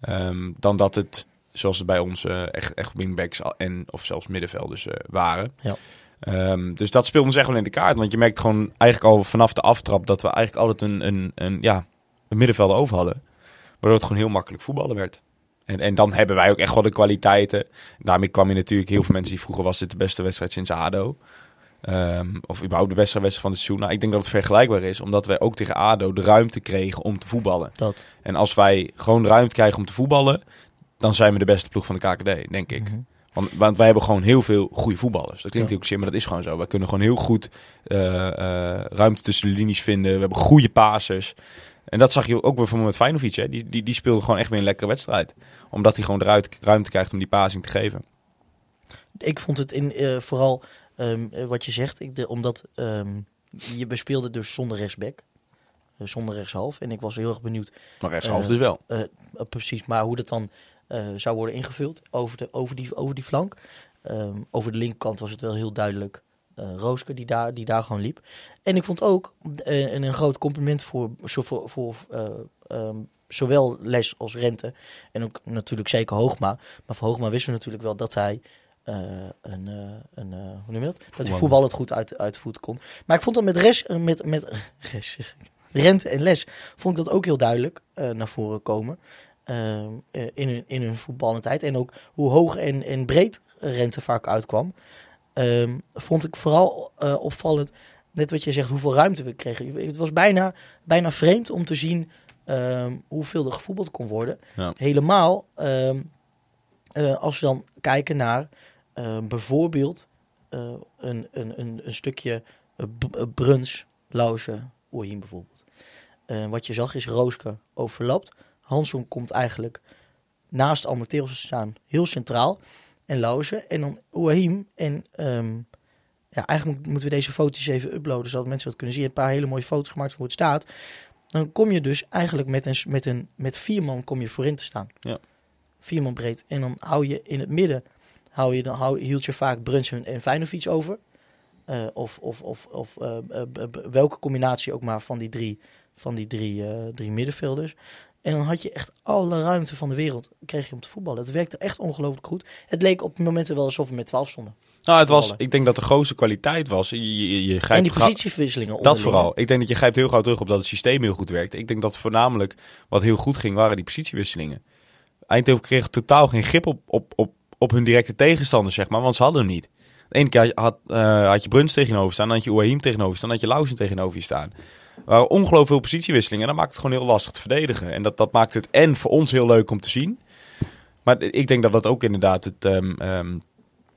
Ehm, dan dat het, zoals het bij ons, echt, echt wingbacks en of zelfs middenvelders waren. Ja. Dus dat speelde ons echt wel in de kaart. Want je merkt gewoon eigenlijk al vanaf de aftrap dat we eigenlijk altijd een, een, een, ja, een middenvelder over hadden. Waardoor het gewoon heel makkelijk voetballen werd. En, en dan hebben wij ook echt wel de kwaliteiten. Daarmee kwam je natuurlijk heel veel mensen die vroegen was dit de beste wedstrijd sinds ADO. Ehm, of überhaupt de beste wedstrijd van het seizoen. Nou, ik denk dat het vergelijkbaar is. Omdat wij ook tegen ADO de ruimte kregen om te voetballen. dat. En als wij gewoon de ruimte krijgen om te voetballen, dan zijn we de beste ploeg van de KKD, denk ik. Mhm. Want, want wij hebben gewoon heel veel goede voetballers. Dat klinkt Ja. heel shit, maar dat is gewoon zo. Wij kunnen gewoon heel goed eh, eh, ruimte tussen de linies vinden. We hebben goede pasers. En dat zag je ook bijvoorbeeld met Feyenoord. Hè. Die, die, die speelde gewoon echt weer een lekkere wedstrijd. Omdat hij gewoon de ruit- ruimte krijgt om die passing te geven. Ik vond het in, eh, vooral ehm, eh, wat je zegt, ik, de, omdat ehm, je, we speelden dus zonder rechtsback. eh, zonder rechtshalf. En ik was heel erg benieuwd Maar rechtshalf dus wel. precies, maar hoe dat dan zou worden ingevuld over, de, over, die, over die flank. ehm, over de linkerkant was het wel heel duidelijk Rooske die daar, die daar gewoon liep. En ik vond ook eh, en een groot compliment voor, voor, voor eh, ehm, zowel Les als Rente. En ook natuurlijk zeker Hoogma. Maar voor Hoogma wisten we natuurlijk wel dat hij eh, een, eh, een eh, hoe noem je dat? Dat hij voetballend goed uit, uit de voeten kon. Maar ik vond dat met res, eh, met, met res. Rente en Les vond ik dat ook heel duidelijk eh, naar voren komen. Eh, in, hun, in hun voetballende tijd. En ook hoe hoog en, en breed Rente vaak uitkwam. Ehm, vond ik vooral eh, opvallend, net wat je zegt, hoeveel ruimte we kregen. Het was bijna, bijna vreemd om te zien ehm, hoeveel er gevoetbald kon worden. Ja. Helemaal ehm, eh, als we dan kijken naar bijvoorbeeld eh, een, een, een, een stukje Bruns, Lauze, Oorhien bijvoorbeeld. Wat je zag is Rooske overlapt. Hansson komt eigenlijk naast Almateros te staan, heel centraal. En Lauze. En dan Oahim. En ehm, ja, eigenlijk moet- moeten we deze foto's even uploaden, zodat mensen dat kunnen zien. Een paar hele mooie foto's gemaakt van hoe het staat. Dan kom je dus eigenlijk met, een, met, een, met vier man kom je voorin te staan. Ja. Vier man breed. En dan hou je in het midden, hou je, dan hou, hield je vaak Brunson en Feyenoord over. Eh, of of, of, of eh, eh, welke combinatie ook maar van die drie, van die drie, drie middenvelders. En dan had je echt alle ruimte van de wereld kreeg je om te voetballen. Het werkte echt ongelooflijk goed. Het leek op momenten wel alsof we met 12 stonden. Nou, het was, ik denk dat de grootste kwaliteit was. Je, je, je en die positieverwisselingen Dat vooral. Ik denk dat je grijpt heel gauw terug op dat het systeem heel goed werkte. Ik denk dat voornamelijk wat heel goed ging, waren die positiewisselingen. Eindhoven kreeg totaal geen grip op, op, op, op hun directe tegenstanders, zeg maar, want ze hadden hem niet. De ene keer had, eh, had je Bruns tegenover staan, dan had je Oahim tegenover staan, dan had je Lausen tegenover je staan. Waren ongelooflijk veel positiewisselingen en dat maakt het gewoon heel lastig te verdedigen. En dat, dat maakt het en voor ons heel leuk om te zien. Maar ik denk dat dat ook inderdaad het, ehm, ehm,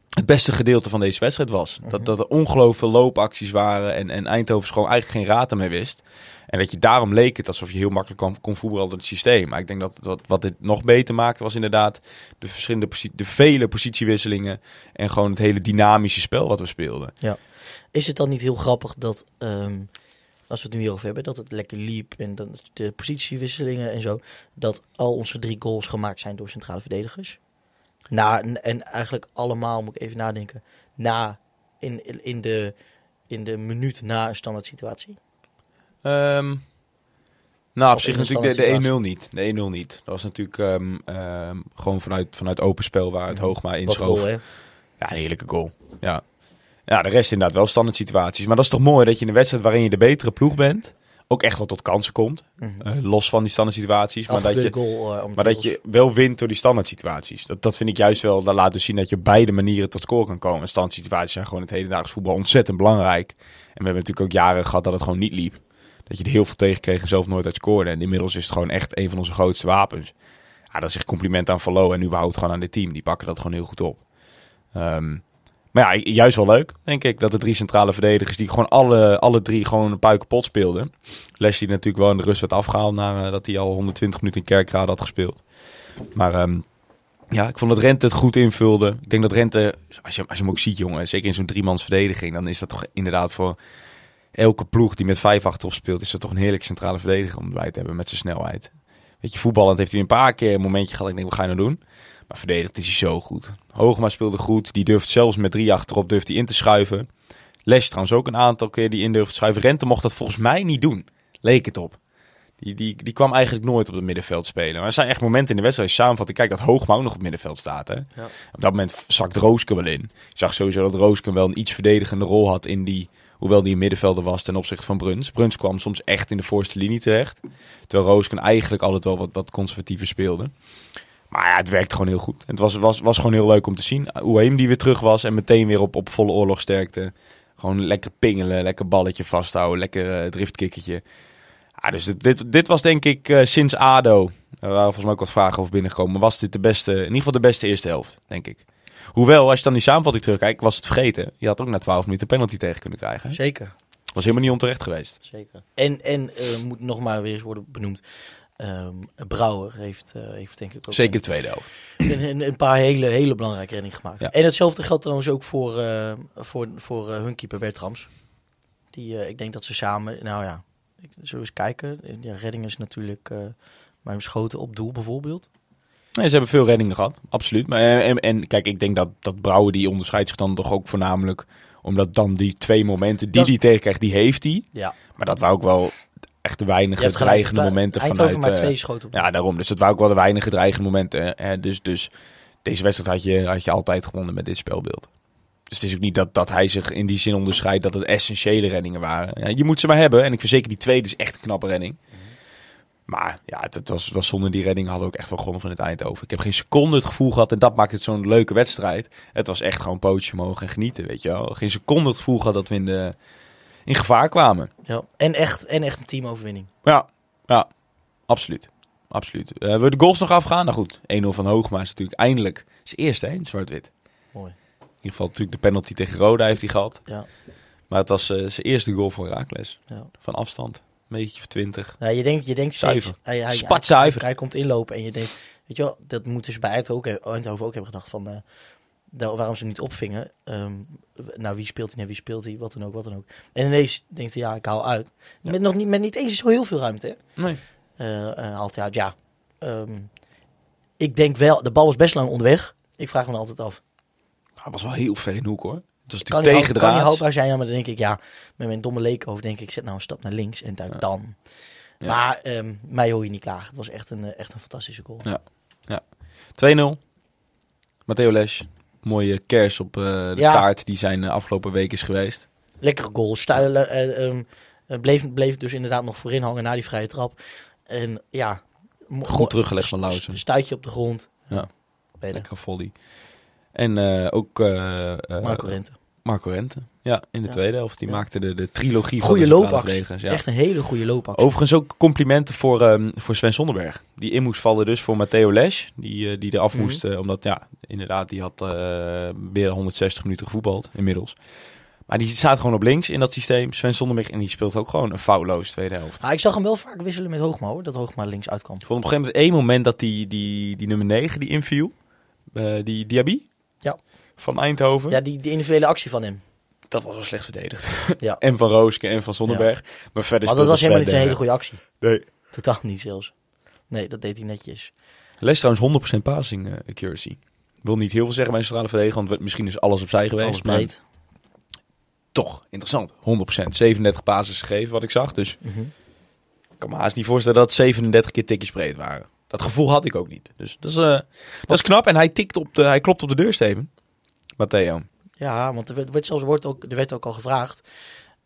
het beste gedeelte van deze wedstrijd was. Dat, dat er ongelooflijk veel loopacties waren en, en Eindhoven gewoon eigenlijk geen raad ermee wist. En dat je daarom leek het alsof je heel makkelijk kon, kon voetballen door het systeem. Maar ik denk dat wat, wat dit nog beter maakte was inderdaad de, verschillende de vele positiewisselingen. En gewoon het hele dynamische spel wat we speelden. Is het dan niet heel grappig dat, ehm, als we het nu hierover hebben, dat het lekker liep en dat de positiewisselingen en zo, dat al onze drie goals gemaakt zijn door centrale verdedigers? Na, en eigenlijk allemaal, moet ik even nadenken, na, in, in, de, in de minuut na een standaard situatie. Ehm, nou, op Of zich in natuurlijk de, de 1-0 niet. De 1-0 niet. Dat was natuurlijk ehm, ehm, gewoon vanuit, vanuit open spel waar het Hoogma Wat inschoof. goal, hè? Ja, een heerlijke goal. Ja. Ja, de rest inderdaad wel standaard situaties. Maar dat is toch mooi dat je in een wedstrijd waarin je de betere ploeg bent, ook echt wel tot kansen komt. Mhm. Eh, los van die standaard situaties. Maar dat, je, goal, eh, maar dat je wel wint door die standaard situaties. Dat, dat vind ik juist wel, dat laat dus zien dat je op beide manieren tot score kan komen. En standaard situaties zijn gewoon het hedendaags voetbal ontzettend belangrijk. En we hebben natuurlijk ook jaren gehad dat het gewoon niet liep. Dat je er heel veel tegen kreeg en zelf nooit uit scoorde. En inmiddels is het gewoon echt een van onze grootste wapens. Ja, dat is echt compliment aan Fallo en überhaupt gewoon aan dit team. Die pakken dat gewoon heel goed op. Ehm, maar ja, juist wel leuk, denk ik, dat de drie centrale verdedigers die gewoon alle, alle drie gewoon een puik speelden. Leslie natuurlijk wel in de rust werd afgehaald nadat hij al 120 minuten in Kerkrade had gespeeld. Maar ehm, ja, ik vond dat Rente het goed invulde. Ik denk dat Rente, als je, als je hem ook ziet jongen, zeker in zo'n driemans verdediging, dan is dat toch inderdaad voor elke ploeg die met vijf achterop speelt, is dat toch een heerlijk centrale verdediger om erbij te hebben met zijn snelheid. Weet je, voetballend heeft hij een paar keer een momentje gehad. Ik denk, wat ga je nou doen? Maar verdedigd is hij zo goed. Hoogma speelde goed. Die durft zelfs met drie achterop durft hij in te schuiven. Les trouwens ook een aantal keer die in durft te schuiven. Rente mocht dat volgens mij niet doen. Leek het op. Die, die, die kwam eigenlijk nooit op het middenveld spelen. Maar er zijn echt momenten in de wedstrijd. Als je samenvat, kijk dat Hoogma ook nog op het middenveld staat. Hè? Op dat moment zakt Rooske wel in. Je zag sowieso dat Rooske wel een iets verdedigende rol had in die... Hoewel die een middenvelder was ten opzichte van Bruns. Bruns kwam soms echt in de voorste linie terecht. Terwijl Roosken eigenlijk altijd wel wat, wat conservatiever speelde. Maar ja, het werkte gewoon heel goed. Het was, was, was gewoon heel leuk om te zien. Oeheim die weer terug was en meteen weer op, op volle oorlogsterkte. Gewoon lekker pingelen, lekker balletje vasthouden, lekker driftkikkertje. Ja, dus dit, dit, dit was denk ik eh, sinds ADO, er waren volgens mij ook wat vragen over binnengekomen, was dit de beste, in ieder geval de beste eerste helft, denk ik. Hoewel, als je dan die samenvatting terugkijkt, was het vergeten. Je had ook na 12 minuten penalty tegen kunnen krijgen. hè? Zeker, Was helemaal niet onterecht geweest. zeker. En, en eh, moet nog maar weer eens worden benoemd. Ehm, Brouwer heeft, eh, heeft denk ik ook Zeker de tweede helft. een, een, een paar hele, hele belangrijke reddingen gemaakt. Ja. En hetzelfde geldt trouwens ook voor, eh, voor, voor eh, hun keeper Bertrams. Die, ik denk dat ze samen, nou ja, ik, zullen we eens kijken. Ja, redding is natuurlijk maar schoten op doel bijvoorbeeld. Nee, ze hebben veel reddingen gehad, absoluut. Maar, en, en kijk, ik denk dat, dat Brouwer die onderscheidt zich dan toch ook voornamelijk... omdat dan die twee momenten die hij tegenkrijgt, die heeft hij. Ja. Maar dat waren ook wel echt gelijk, dreigende momenten Eindhoven vanuit... maar eh, twee schoten op. ja, daarom. Dus dat waren ook wel de weinige dreigende momenten. Hè. Dus, dus deze wedstrijd had je, had je altijd gewonnen met dit spelbeeld. Dus het is ook niet dat, dat hij zich in die zin onderscheidt dat het essentiële reddingen waren. Ja, je moet ze maar hebben. En ik verzeker, die tweede is echt een knappe redding. Maar ja, het, het was, was zonder die redding hadden we ook echt wel gewonnen van het Eindhoven. Ik heb geen seconde het gevoel gehad, en dat maakt het zo'n leuke wedstrijd. Het was echt gewoon pootje mogen en genieten, weet je wel. Geen seconde het gevoel gehad dat we in, de, in gevaar kwamen. Ja. En, echt, en echt een teamoverwinning. Ja, ja, absoluut. Absoluut. Eh we de goals nog afgaan? Nou goed, 1-0 van Hoogma is natuurlijk eindelijk zijn eerste hè, in zwart-wit. Mooi. In ieder geval natuurlijk de penalty tegen Roda heeft hij gehad. Ja. Maar het was eh, zijn eerste goal voor Herakles. Ja. Van afstand. Een beetje of twintig. Nou, je denkt, je denkt steeds, hij, hij, Spatzuiver. Hij, hij komt inlopen en je denkt, weet je wel, dat moeten ze bij Eindhoven ook, Eindhoven ook hebben gedacht van, eh, daar- waarom ze niet opvingen. Nou, wie speelt hij en wie speelt hij, wat dan ook, wat dan ook. En ineens denkt hij, ja, ik haal uit. Met, nog niet, met niet eens zo heel veel ruimte, hè. Nee. Haalt hij uit, ja. Ehm, ik denk wel, de bal was best lang onderweg. Ik vraag me altijd af, Hij was wel heel ver in de hoek hoor. Het was kan natuurlijk tegen de kan houdbaar zijn? Ja, maar dan denk ik, ja, met mijn domme leekhoofd denk ik, zet nou een stap naar links en duik Ja. dan. Ja. Maar ehm, mij hoor je niet klagen. Het was echt een, eh, echt een fantastische goal. Ja. 2-0. Matteo Lesch. Mooie kers op eh, de Ja. taart die zijn eh, afgelopen week is geweest. Lekkere goal. Stuilen eh, ehm, eh, bleef, bleef dus inderdaad nog voorin hangen na die vrije trap. En ja... Goed teruggelegd van Lauzen. Stuitje op de grond. Ja. Lekkere volley. En ook Marco Rente. Marco Rente. Ja, in de Ja. tweede helft. Die Ja. maakte de, de trilogie van de loopactie. Ja. Echt een hele goede loopactie. Overigens ook complimenten voor, ehm, voor Sven Sonderberg. Die in moest vallen dus voor Matteo Lesch. Die, eh, die eraf Mhm. moest. eh, omdat ja, inderdaad, die had eh meer dan 160 minuten gevoetbald inmiddels. Maar die staat gewoon op links in dat systeem. Sven Sonderberg. En die speelt ook gewoon een foutloos tweede helft. Ah, ik zag hem wel vaak wisselen met Hoogma hoor. Dat Hoogma links uitkwam. Ik vond op een gegeven moment één moment dat die, die, die nummer 9 die inviel. die Diaby. Ja. Van Eindhoven. Ja, die, die individuele actie van hem. Dat was wel slecht verdedigd. Ja. en van Rooske en van Sonderberg. Maar verder Maar dat was helemaal niet Sven, een hele eh, goede actie. Nee. Totaal niet zelfs. Nee, dat deed hij netjes. Les trouwens 100% passing eh, accuracy. Wil niet heel veel zeggen bij een centrale verdediger, want misschien is alles opzij geweest. Alles maar breed. toch, interessant. 100%. 37 passes gegeven, wat ik zag. Dus Mhm. ik kan me haast niet voorstellen dat 37 keer tikjes breed waren. Dat gevoel had ik ook niet. Dus dat is, eh, dat is knap. En hij, tikt op de, hij klopt op de deur, Steven. Matteo. Ja, want er werd, zelfs wordt ook, er werd ook al gevraagd.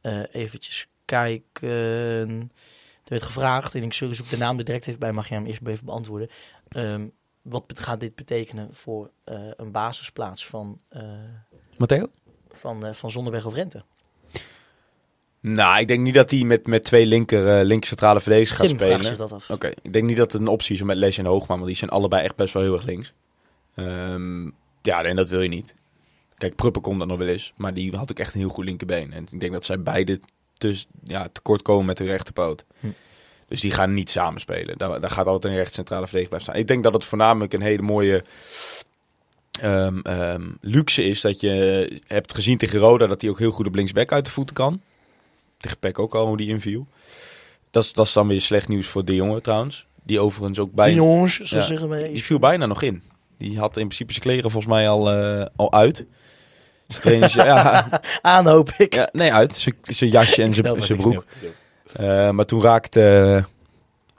eh eventjes kijken. Er werd gevraagd, en ik zoek de naam er direct even bij, mag je hem eerst even beantwoorden. Ehm, wat gaat dit betekenen voor eh, een basisplaats van, eh, Matteo? van, van Zonderweg of Rente? Nou, ik denk niet dat hij met, met twee linker, eh linker centrale verdedigers gaat spelen. vraagt zich dat af. Oké, ik denk niet dat het een optie is om met Les en Hoogma, want die zijn allebei echt best wel heel erg links. Ehm, ja, en dat wil je niet. Kijk, Pruppen komt dat nog wel eens, maar die had ook echt een heel goed linkerbeen. En ik denk dat zij beide te, ja, tekort komen met hun rechterpoot. Hm. Dus die gaan niet samen spelen. Daar, daar gaat altijd een recht centrale verdediger blijven staan. Ik denk dat het voornamelijk een hele mooie ehm, ehm, luxe is dat je hebt gezien tegen Roda dat hij ook heel goed op linksback uit de voeten kan. Tegen Peck ook al hoe die inviel. Dat is, dat is dan weer slecht nieuws voor de jongen trouwens. Die overigens ook bij. Die jongens, zo Ja. zeggen wij. Die viel bijna nog in. Die had in principe zijn kleren volgens mij al, eh, al uit. Zijn trainers, ja, Aan hoop ik. ja, nee, uit. Zijn- jasje en zijn broek. Eh, maar toen raakte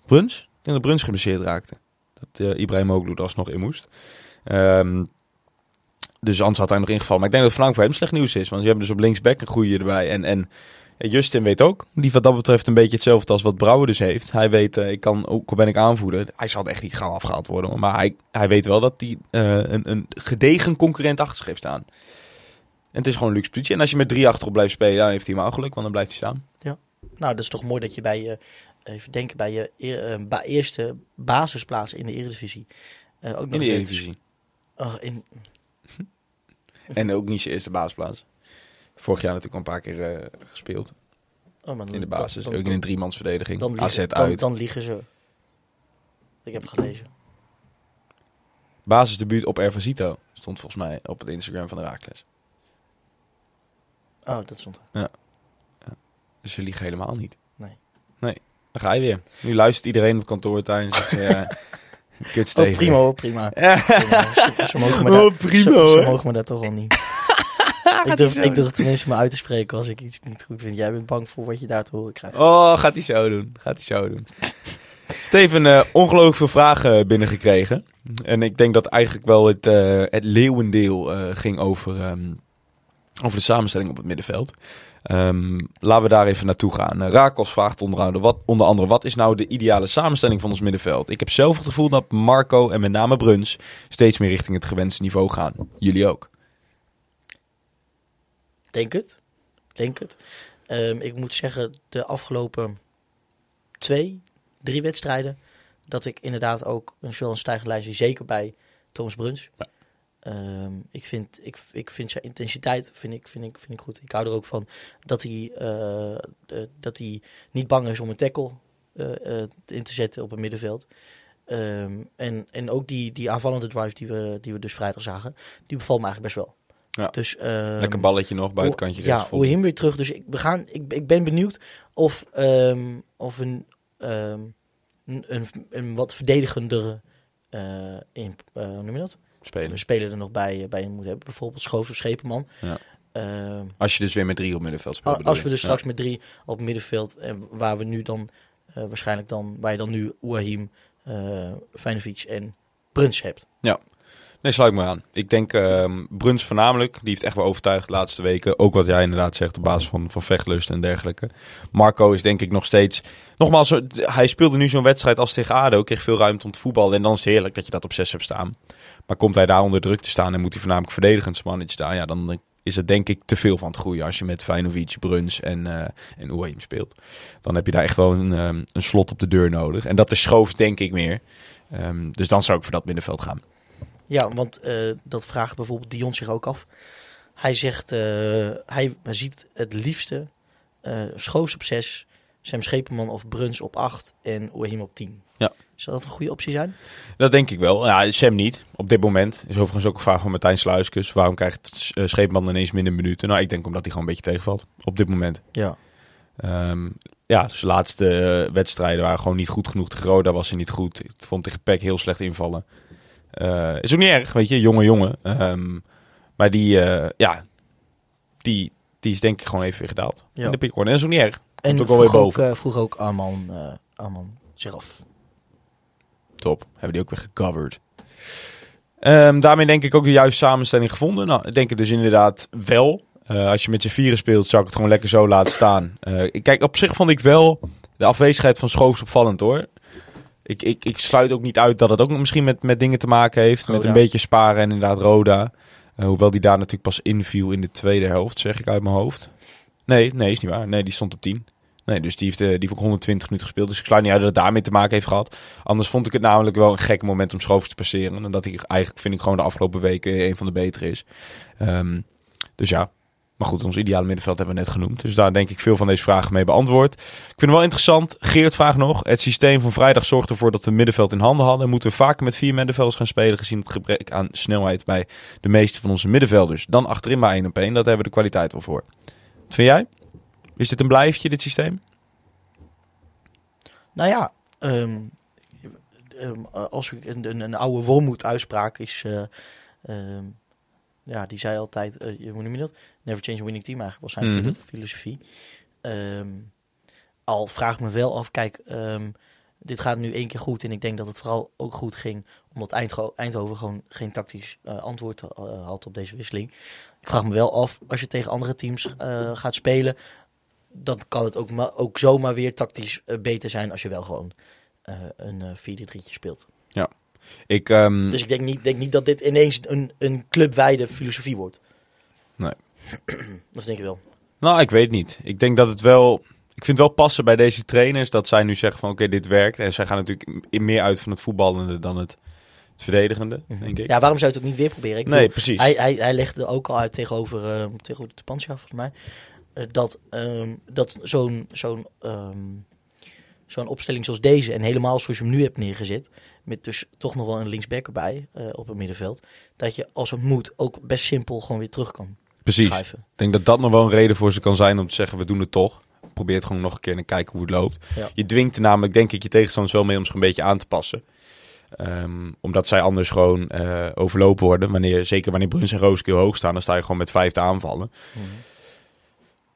Bruns. Ik denk dat Bruns geblesseerd raakte. Dat eh Ibrahim Oglu er alsnog in moest. Ehm, dus anders had hij nog ingevallen. Maar ik denk dat het voornamelijk voor hem slecht nieuws is. Want je hebt dus op linksback een goeie erbij. En, en Justin weet ook. Die wat dat betreft een beetje hetzelfde als wat Brouwer dus heeft. Hij weet, eh, ik kan, ook al ben ik aanvoerder. Hij zal echt niet gaan afgehaald worden. Maar hij, hij weet wel dat hij eh, een, een gedegen concurrent achter zich heeft staan. En het is gewoon een luxe positie. En als je met drie achterop blijft spelen, dan heeft hij maar geluk. Want dan blijft hij staan. Nou, dat is toch mooi dat je bij je, even denken, bij je eh, ba- eerste basisplaats in de Eredivisie. eh, ook nog In de Eredivisie. Oh, in, En ook niet zijn eerste basisplaats. Vorig jaar natuurlijk al een paar keer eh, gespeeld. oh, maar dan- In de basis. dan- ook in een driemansverdediging. dan, AZ liegen, dan, uit. dan liegen ze. Ik heb het gelezen. Basisdebuut op Ervasito. Stond volgens mij op het Instagram van de Raakles. Oh, dat stond er. Dus ze liegen helemaal niet. Nee. Nee. Dan ga je weer. Nu luistert iedereen op kantoor tijdens. ja, Kut Oh, prima hoor, prima. Ja. Prima. Ze, mogen me Oh, prima, ze, mogen me daar toch al niet. ik, durf, ik durf tenminste me uit te spreken als ik iets niet goed vind. Jij bent bang voor wat je daar te horen krijgt. Oh, gaat hij zo doen. Gaat hij zo doen. Steven, eh ongelooflijk veel vragen binnengekregen. En ik denk dat eigenlijk wel het, eh, het leeuwendeel eh, ging over, ehm, over de samenstelling op het middenveld. Ehm, laten we daar even naartoe gaan. Uh, Rakos vraagt onder andere, wat, onder andere, wat is nou de ideale samenstelling van ons middenveld? Ik heb zelf het gevoel dat Marco en met name Bruns steeds meer richting het gewenste niveau gaan. Jullie ook. Denk het. Denk het. Ehm, ik moet zeggen, de afgelopen twee, drie wedstrijden, dat ik inderdaad ook een zowel een stijgende lijn zie, zeker bij Thomas Bruns. Ja. Ehm, ik, vind, ik, ik vind zijn intensiteit vind ik, vind, ik, vind ik goed. Ik hou er ook van dat hij, eh, eh, dat hij niet bang is om een tackle eh, in te zetten op het middenveld. Ehm, en, en ook die, die aanvallende drive die we, die we dus vrijdag zagen, die bevalt me eigenlijk best wel. Ja. Dus, ehm, Lekker balletje nog, buitenkantje ja, hem weer terug. Dus ik, we gaan, ik, ik ben benieuwd of, ehm, of een, ehm, een, een, een wat verdedigendere eh, in, eh, hoe noem je dat? speler er nog bij, eh, bij moet hebben. Bijvoorbeeld Schoof of Schepenman. Ja. Als je dus weer met drie op middenveld speelt. als we dus Ja. straks met drie op middenveld, en waar we nu dan waarschijnlijk dan, waar je dan nu Ouahim, uh, Feyenoord en Bruns hebt. Nee, sluit me aan. Ik denk ehm Bruns voornamelijk. Die heeft echt wel overtuigd de laatste weken. Ook wat jij inderdaad zegt op basis van, van vechtlust en dergelijke. Marco is denk ik nog steeds... Nogmaals, zo- hij speelde nu zo'n wedstrijd als tegen ADO. Kreeg veel ruimte om te voetballen. En dan is het heerlijk dat je dat op 6 hebt staan. Maar komt hij daar onder druk te staan en moet hij voornamelijk verdedigend mannetje staan. Ja, dan eh, is het denk ik te veel van het groeien. Als je met Feyenoord, Bruns en, eh en speelt. Dan heb je daar echt wel een, ehm, een slot op de deur nodig. En dat is Schoof denk ik meer. Ehm, dus dan zou ik voor dat middenveld gaan. Ja, want eh, dat vraagt bijvoorbeeld Dion zich ook af. Hij zegt, eh, hij, hij ziet het liefste Schoos op 6, Sam Schepenman of Bruns op 8 en Ouahim op 10. Ja. Zou dat een goede optie zijn? Dat denk ik wel. Ja, Sam niet. Op dit moment is overigens ook een vraag van Martijn Sluiskus. Waarom krijgt uh, Scheepman ineens minder minuten? Nou, ik denk omdat hij gewoon een beetje tegenvalt. Op dit moment. Ja. Um, ja, zijn laatste uh, wedstrijden waren gewoon niet goed genoeg. De Roda was hij niet goed. Ik vond tegen Peck heel slecht invallen. Uh, is ook niet erg, weet je. Jonge jongen. Um, maar die, uh, ja, die, die is denk ik gewoon even weer gedaald. Ja. In de pickorde. En dat is ook niet erg. En Komt ook weer vroeg, boven. ook, uh, vroeg ook Arman, Arman af. Top. Hebben die ook weer gecoverd. Um, daarmee denk ik ook de juiste samenstelling gevonden. Nou, ik denk het dus inderdaad wel. Uh, als je met z'n vieren speelt, zou ik het gewoon lekker zo laten staan. Uh, kijk, op zich vond ik wel de afwezigheid van Schoofs opvallend hoor. Ik, ik, ik sluit ook niet uit dat het ook misschien met, met dingen te maken heeft. Roda. Met een beetje sparen en inderdaad Roda. Uh, hoewel die daar natuurlijk pas inviel in de tweede helft, zeg ik uit mijn hoofd. Nee, nee, is niet waar. Nee, die stond op 10. Nee, dus die heeft, uh, die heeft ook 120 minuten gespeeld. Dus ik sluit niet uit dat het daarmee te maken heeft gehad. Anders vond ik het namelijk wel een gek moment om Schoofs te passeren. En dat hij eigenlijk, vind ik, gewoon de afgelopen weken een van de betere is. Um, dus ja, maar goed, ons ideale middenveld hebben we net genoemd. Dus daar denk ik veel van deze vragen mee beantwoord. Ik vind het wel interessant. Geert vraagt nog. Het systeem van vrijdag zorgt ervoor dat we middenveld in handen hadden. Moeten we vaker met vier middenvelders gaan spelen... gezien het gebrek aan snelheid bij de meeste van onze middenvelders. Dan achterin bij 1 op 1. Dat hebben we de kwaliteit wel voor. Wat vind jij? Is dit een blijftje, dit systeem? Nou ja, um, um, als ik een, een, een oude Wormoed uitspraak is... Uh, ja, die zei altijd, uh, hoe noem je dat? Never change a winning team eigenlijk, was zijn Mhm. mm -hmm. filosofie. Um, al vraag ik me wel af, kijk, um, dit gaat nu één keer goed en ik denk dat het vooral ook goed ging, omdat Eindho Eindhoven gewoon geen tactisch uh, antwoord uh, had op deze wisseling. Ik vraag me wel af, als je tegen andere teams uh, gaat spelen, dan kan het ook, ook zomaar weer tactisch beter zijn als je wel gewoon een uh, 4-3 speelt. Ja. Ik, um... Dus ik denk niet, denk niet dat dit ineens een, een clubwijde filosofie wordt. Nee. dat denk ik wel. Nou, ik weet niet. Ik denk dat het wel... Ik vind het wel passen bij deze trainers dat zij nu zeggen van oké, okay, dit werkt. En zij gaan natuurlijk meer uit van het voetballende dan het, het verdedigende, -hmm. denk ik. Ja, waarom zou je het ook niet weer proberen? Ik nee, bedoel, precies. Hij, hij, hij legde ook al uit tegenover, uh, tegenover de volgens mij. Uh, dat, um, dat zo'n zo'n um, zo'n opstelling zoals deze, en helemaal zoals je hem nu hebt neergezet, met dus toch nog wel een linksback erbij uh, op het middenveld, dat je als het moet ook best simpel gewoon weer terug kan Precies. schuiven. Ik denk dat dat nog wel een reden voor ze kan zijn om te zeggen, we doen het toch. Probeer het gewoon nog een keer en kijken hoe het loopt. Ja. Je dwingt er namelijk, denk ik, je tegenstanders wel mee om zich een beetje aan te passen. Ehm, omdat zij anders gewoon eh, overlopen worden. Wanneer, zeker wanneer Bruns en Rooskill hoog staan, dan sta je gewoon met vijf te aanvallen.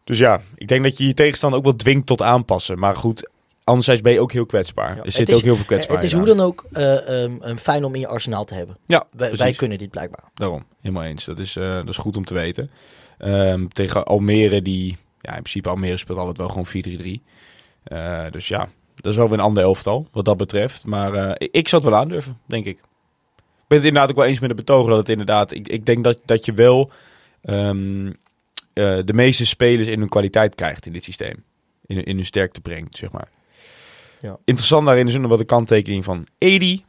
Dus ja, ik denk dat je je tegenstander ook wel dwingt tot aanpassen. Maar goed, anderzijds ben je ook heel kwetsbaar. Ja, er zit is- ook heel veel kwetsbaarheid Het is hoe dan ook een fijn om in je arsenaal te hebben. Ja, Wij, kunnen dit blijkbaar. Daarom, helemaal eens. Dat is, eh, dat is goed om te weten. Ehm, tegen Almere, die... Ja, in principe Almere speelt altijd wel gewoon 4-3-3. Eh, dus ja, dat is wel weer een ander elftal, wat dat betreft. Maar ik, zou het wel aandurven, denk ik. Ik ben het inderdaad ook wel eens met de betogen dat het inderdaad... Ik, ik denk dat, dat je wel ehm, eh, de meeste spelers in hun kwaliteit krijgt in dit systeem. In, in hun sterkte brengt, zeg maar. Ja. Interessant daarin is nog wel de kanttekening van Edi.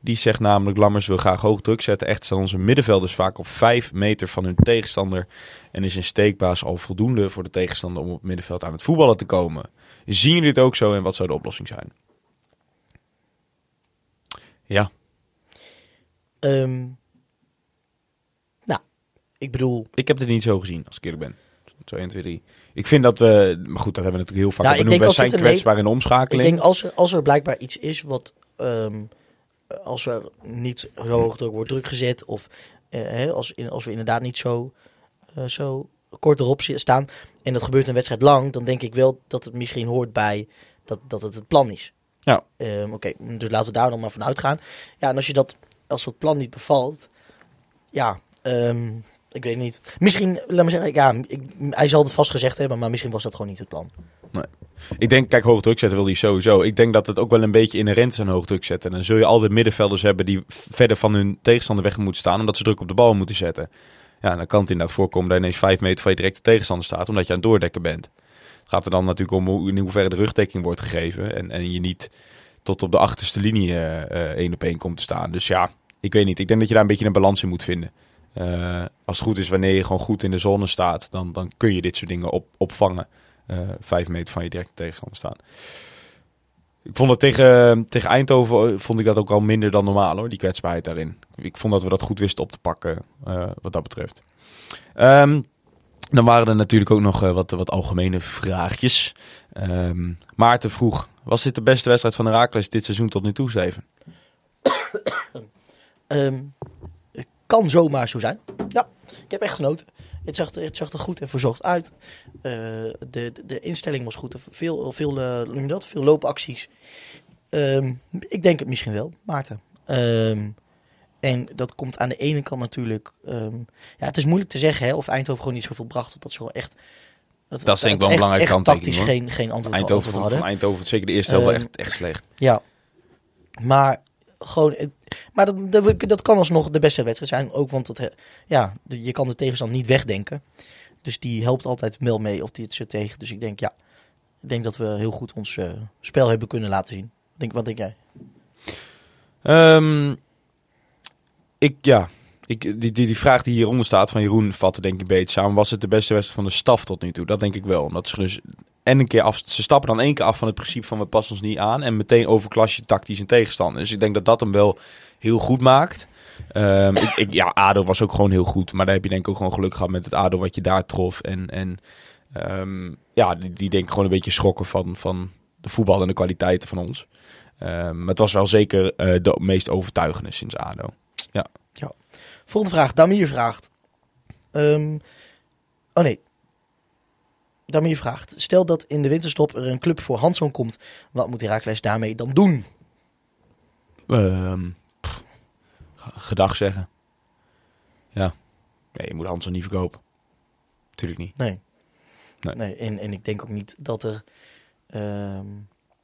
Die zegt namelijk, Lammers wil graag hoog druk zetten. Echt staan onze middenvelders vaak op 5 meter van hun tegenstander. En is een steekbaas al voldoende voor de tegenstander om op het middenveld aan het voetballen te komen. Zien jullie dit ook zo en wat zou de oplossing zijn? Ja, Ehm, nou, ik bedoel... ik heb dit niet zo gezien, als ik eerlijk ben. Zo 1, 2, 3. Ik vind dat we, maar goed, dat hebben we natuurlijk heel vaak ik benoemd. Wij zijn kwetsbaar in de Ik omschakeling. denk als er, als er blijkbaar iets is wat... ehm, als er niet zo hoog druk wordt druk gezet... of eh, als, in, als we inderdaad niet zo, eh, zo kort erop staan... en dat gebeurt een wedstrijd lang... dan denk ik wel dat het misschien hoort bij dat, dat het het plan is. Ja. Ehm, Oké, dus laten we daar dan maar van uitgaan. Ja, en als je dat... Als dat plan niet bevalt... Ja, ehm, ik weet niet. Misschien, laat me zeggen... Ja, hij zal het vast gezegd hebben... maar misschien was dat gewoon niet het plan. Ik denk, kijk, hoog druk zetten wil hij sowieso. Ik denk dat het ook wel een beetje inherent is aan hoog druk zetten. En dan zul je al de middenvelders hebben die verder van hun tegenstander weg moeten staan, omdat ze druk op de bal moeten zetten. Ja, dan kan het inderdaad voorkomen dat ineens vijf meter van je directe tegenstander staat, omdat je aan het doordekken bent. Het gaat er dan natuurlijk om hoe, in hoeverre de rugdekking wordt gegeven en, en je niet tot op de achterste linie eh, eh, één op één komt te staan. Dus ja, ik weet niet. Ik denk dat je daar een beetje een balans in moet vinden. Eh, als het goed is, wanneer je gewoon goed in de zone staat, dan, dan kun je dit soort dingen op, opvangen. Eh, vijf meter van je directe tegenstander staan. Ik vond het tegen, tegen Eindhoven eh, vond ik dat ook al minder dan normaal hoor, die kwetsbaarheid daarin. Ik vond dat we dat goed wisten op te pakken wat dat betreft. Ehm, dan waren er natuurlijk ook nog wat, wat algemene vraagjes. Ehm, Maarten vroeg, was dit de beste wedstrijd van Herakles dit seizoen tot nu toe, Steven? Ehm, kan zomaar zo zijn. Ja, ik heb echt genoten. Het zag, er- het zag er goed en verzorgd uit. Eh, de, de, instelling was goed. Veel, veel, eh, dat? veel loopacties. Ehm, ik denk het misschien wel, Maarten. Ehm, en dat komt aan de ene kant natuurlijk... ehm, ja, het is moeilijk te zeggen hè, of Eindhoven gewoon niet zoveel bracht. Dat ze gewoon echt... Dat is denk ik wel een belangrijke kanttekening, tactisch hoor. geen, geen antwoord, Eindhoven antwoord hadden. van Eindhoven, zeker de eerste helft, wel echt, echt slecht. Ja, maar gewoon. het- Maar dat, dat, dat kan alsnog de beste wedstrijd zijn. Ook want het, he- ja, je kan de tegenstander niet wegdenken. Dus die helpt altijd wel mee of die het tegen. Dus ik denk ja, ik denk dat we heel goed ons eh, spel hebben kunnen laten zien. Denk, wat denk jij? Ehm, ik, ja, ik, die, die, die vraag die hieronder staat van Jeroen vatte denk ik beter samen. Was het de beste wedstrijd van de staf tot nu toe? Dat denk ik wel. Omdat ze dus en een keer af, ze stappen dan één keer af van het principe van we passen ons niet aan. En meteen overklas je tactisch een tegenstander. Dus ik denk dat dat hem wel heel goed maakt. Ehm, ik, ja, ADO was ook gewoon heel goed. Maar daar heb je denk ik ook gewoon geluk gehad met het ADO wat je daar trof. En, en ehm, ja, die, die denk ik gewoon een beetje schrokken van, van de voetbal en de kwaliteiten van ons. Ehm, maar het was wel zeker eh, de meest overtuigende sinds ADO. Volgende vraag. Damir vraagt. Oh nee. Damir vraagt. Stel dat in de winterstop er een club voor Hanson komt. Wat moet Herakles daarmee dan doen? Ehm, pff, g- gedag zeggen. Ja. Nee, je moet Hansen niet verkopen. Tuurlijk niet. Nee. Nee. nee. en, en ik denk ook niet dat er, ehm,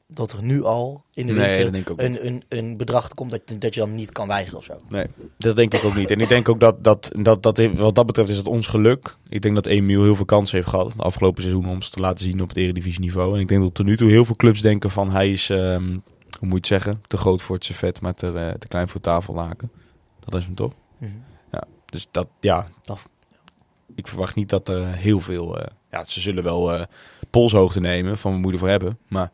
dat er nu al in de winter een, een, een bedrag komt dat, dat je dan niet kan weigeren of zo. Nee, dat denk ik ook niet. En ik denk ook dat, dat, dat, dat wat dat betreft is het ons geluk. Ik denk dat Emiel heel veel kansen heeft gehad. Het afgelopen seizoen om ze te laten zien op het eredivisieniveau. En ik denk dat tot nu toe heel veel clubs denken van hij is, ehm, hoe moet je het zeggen, te groot voor het servet, maar te, eh, te klein voor tafellaken. Dat is hem toch? Mhm. Dus dat, ja. Dat- Ik verwacht niet dat er heel veel... eh, ja, ze zullen wel eh, polshoogte nemen van we moeten voor hebben. Maar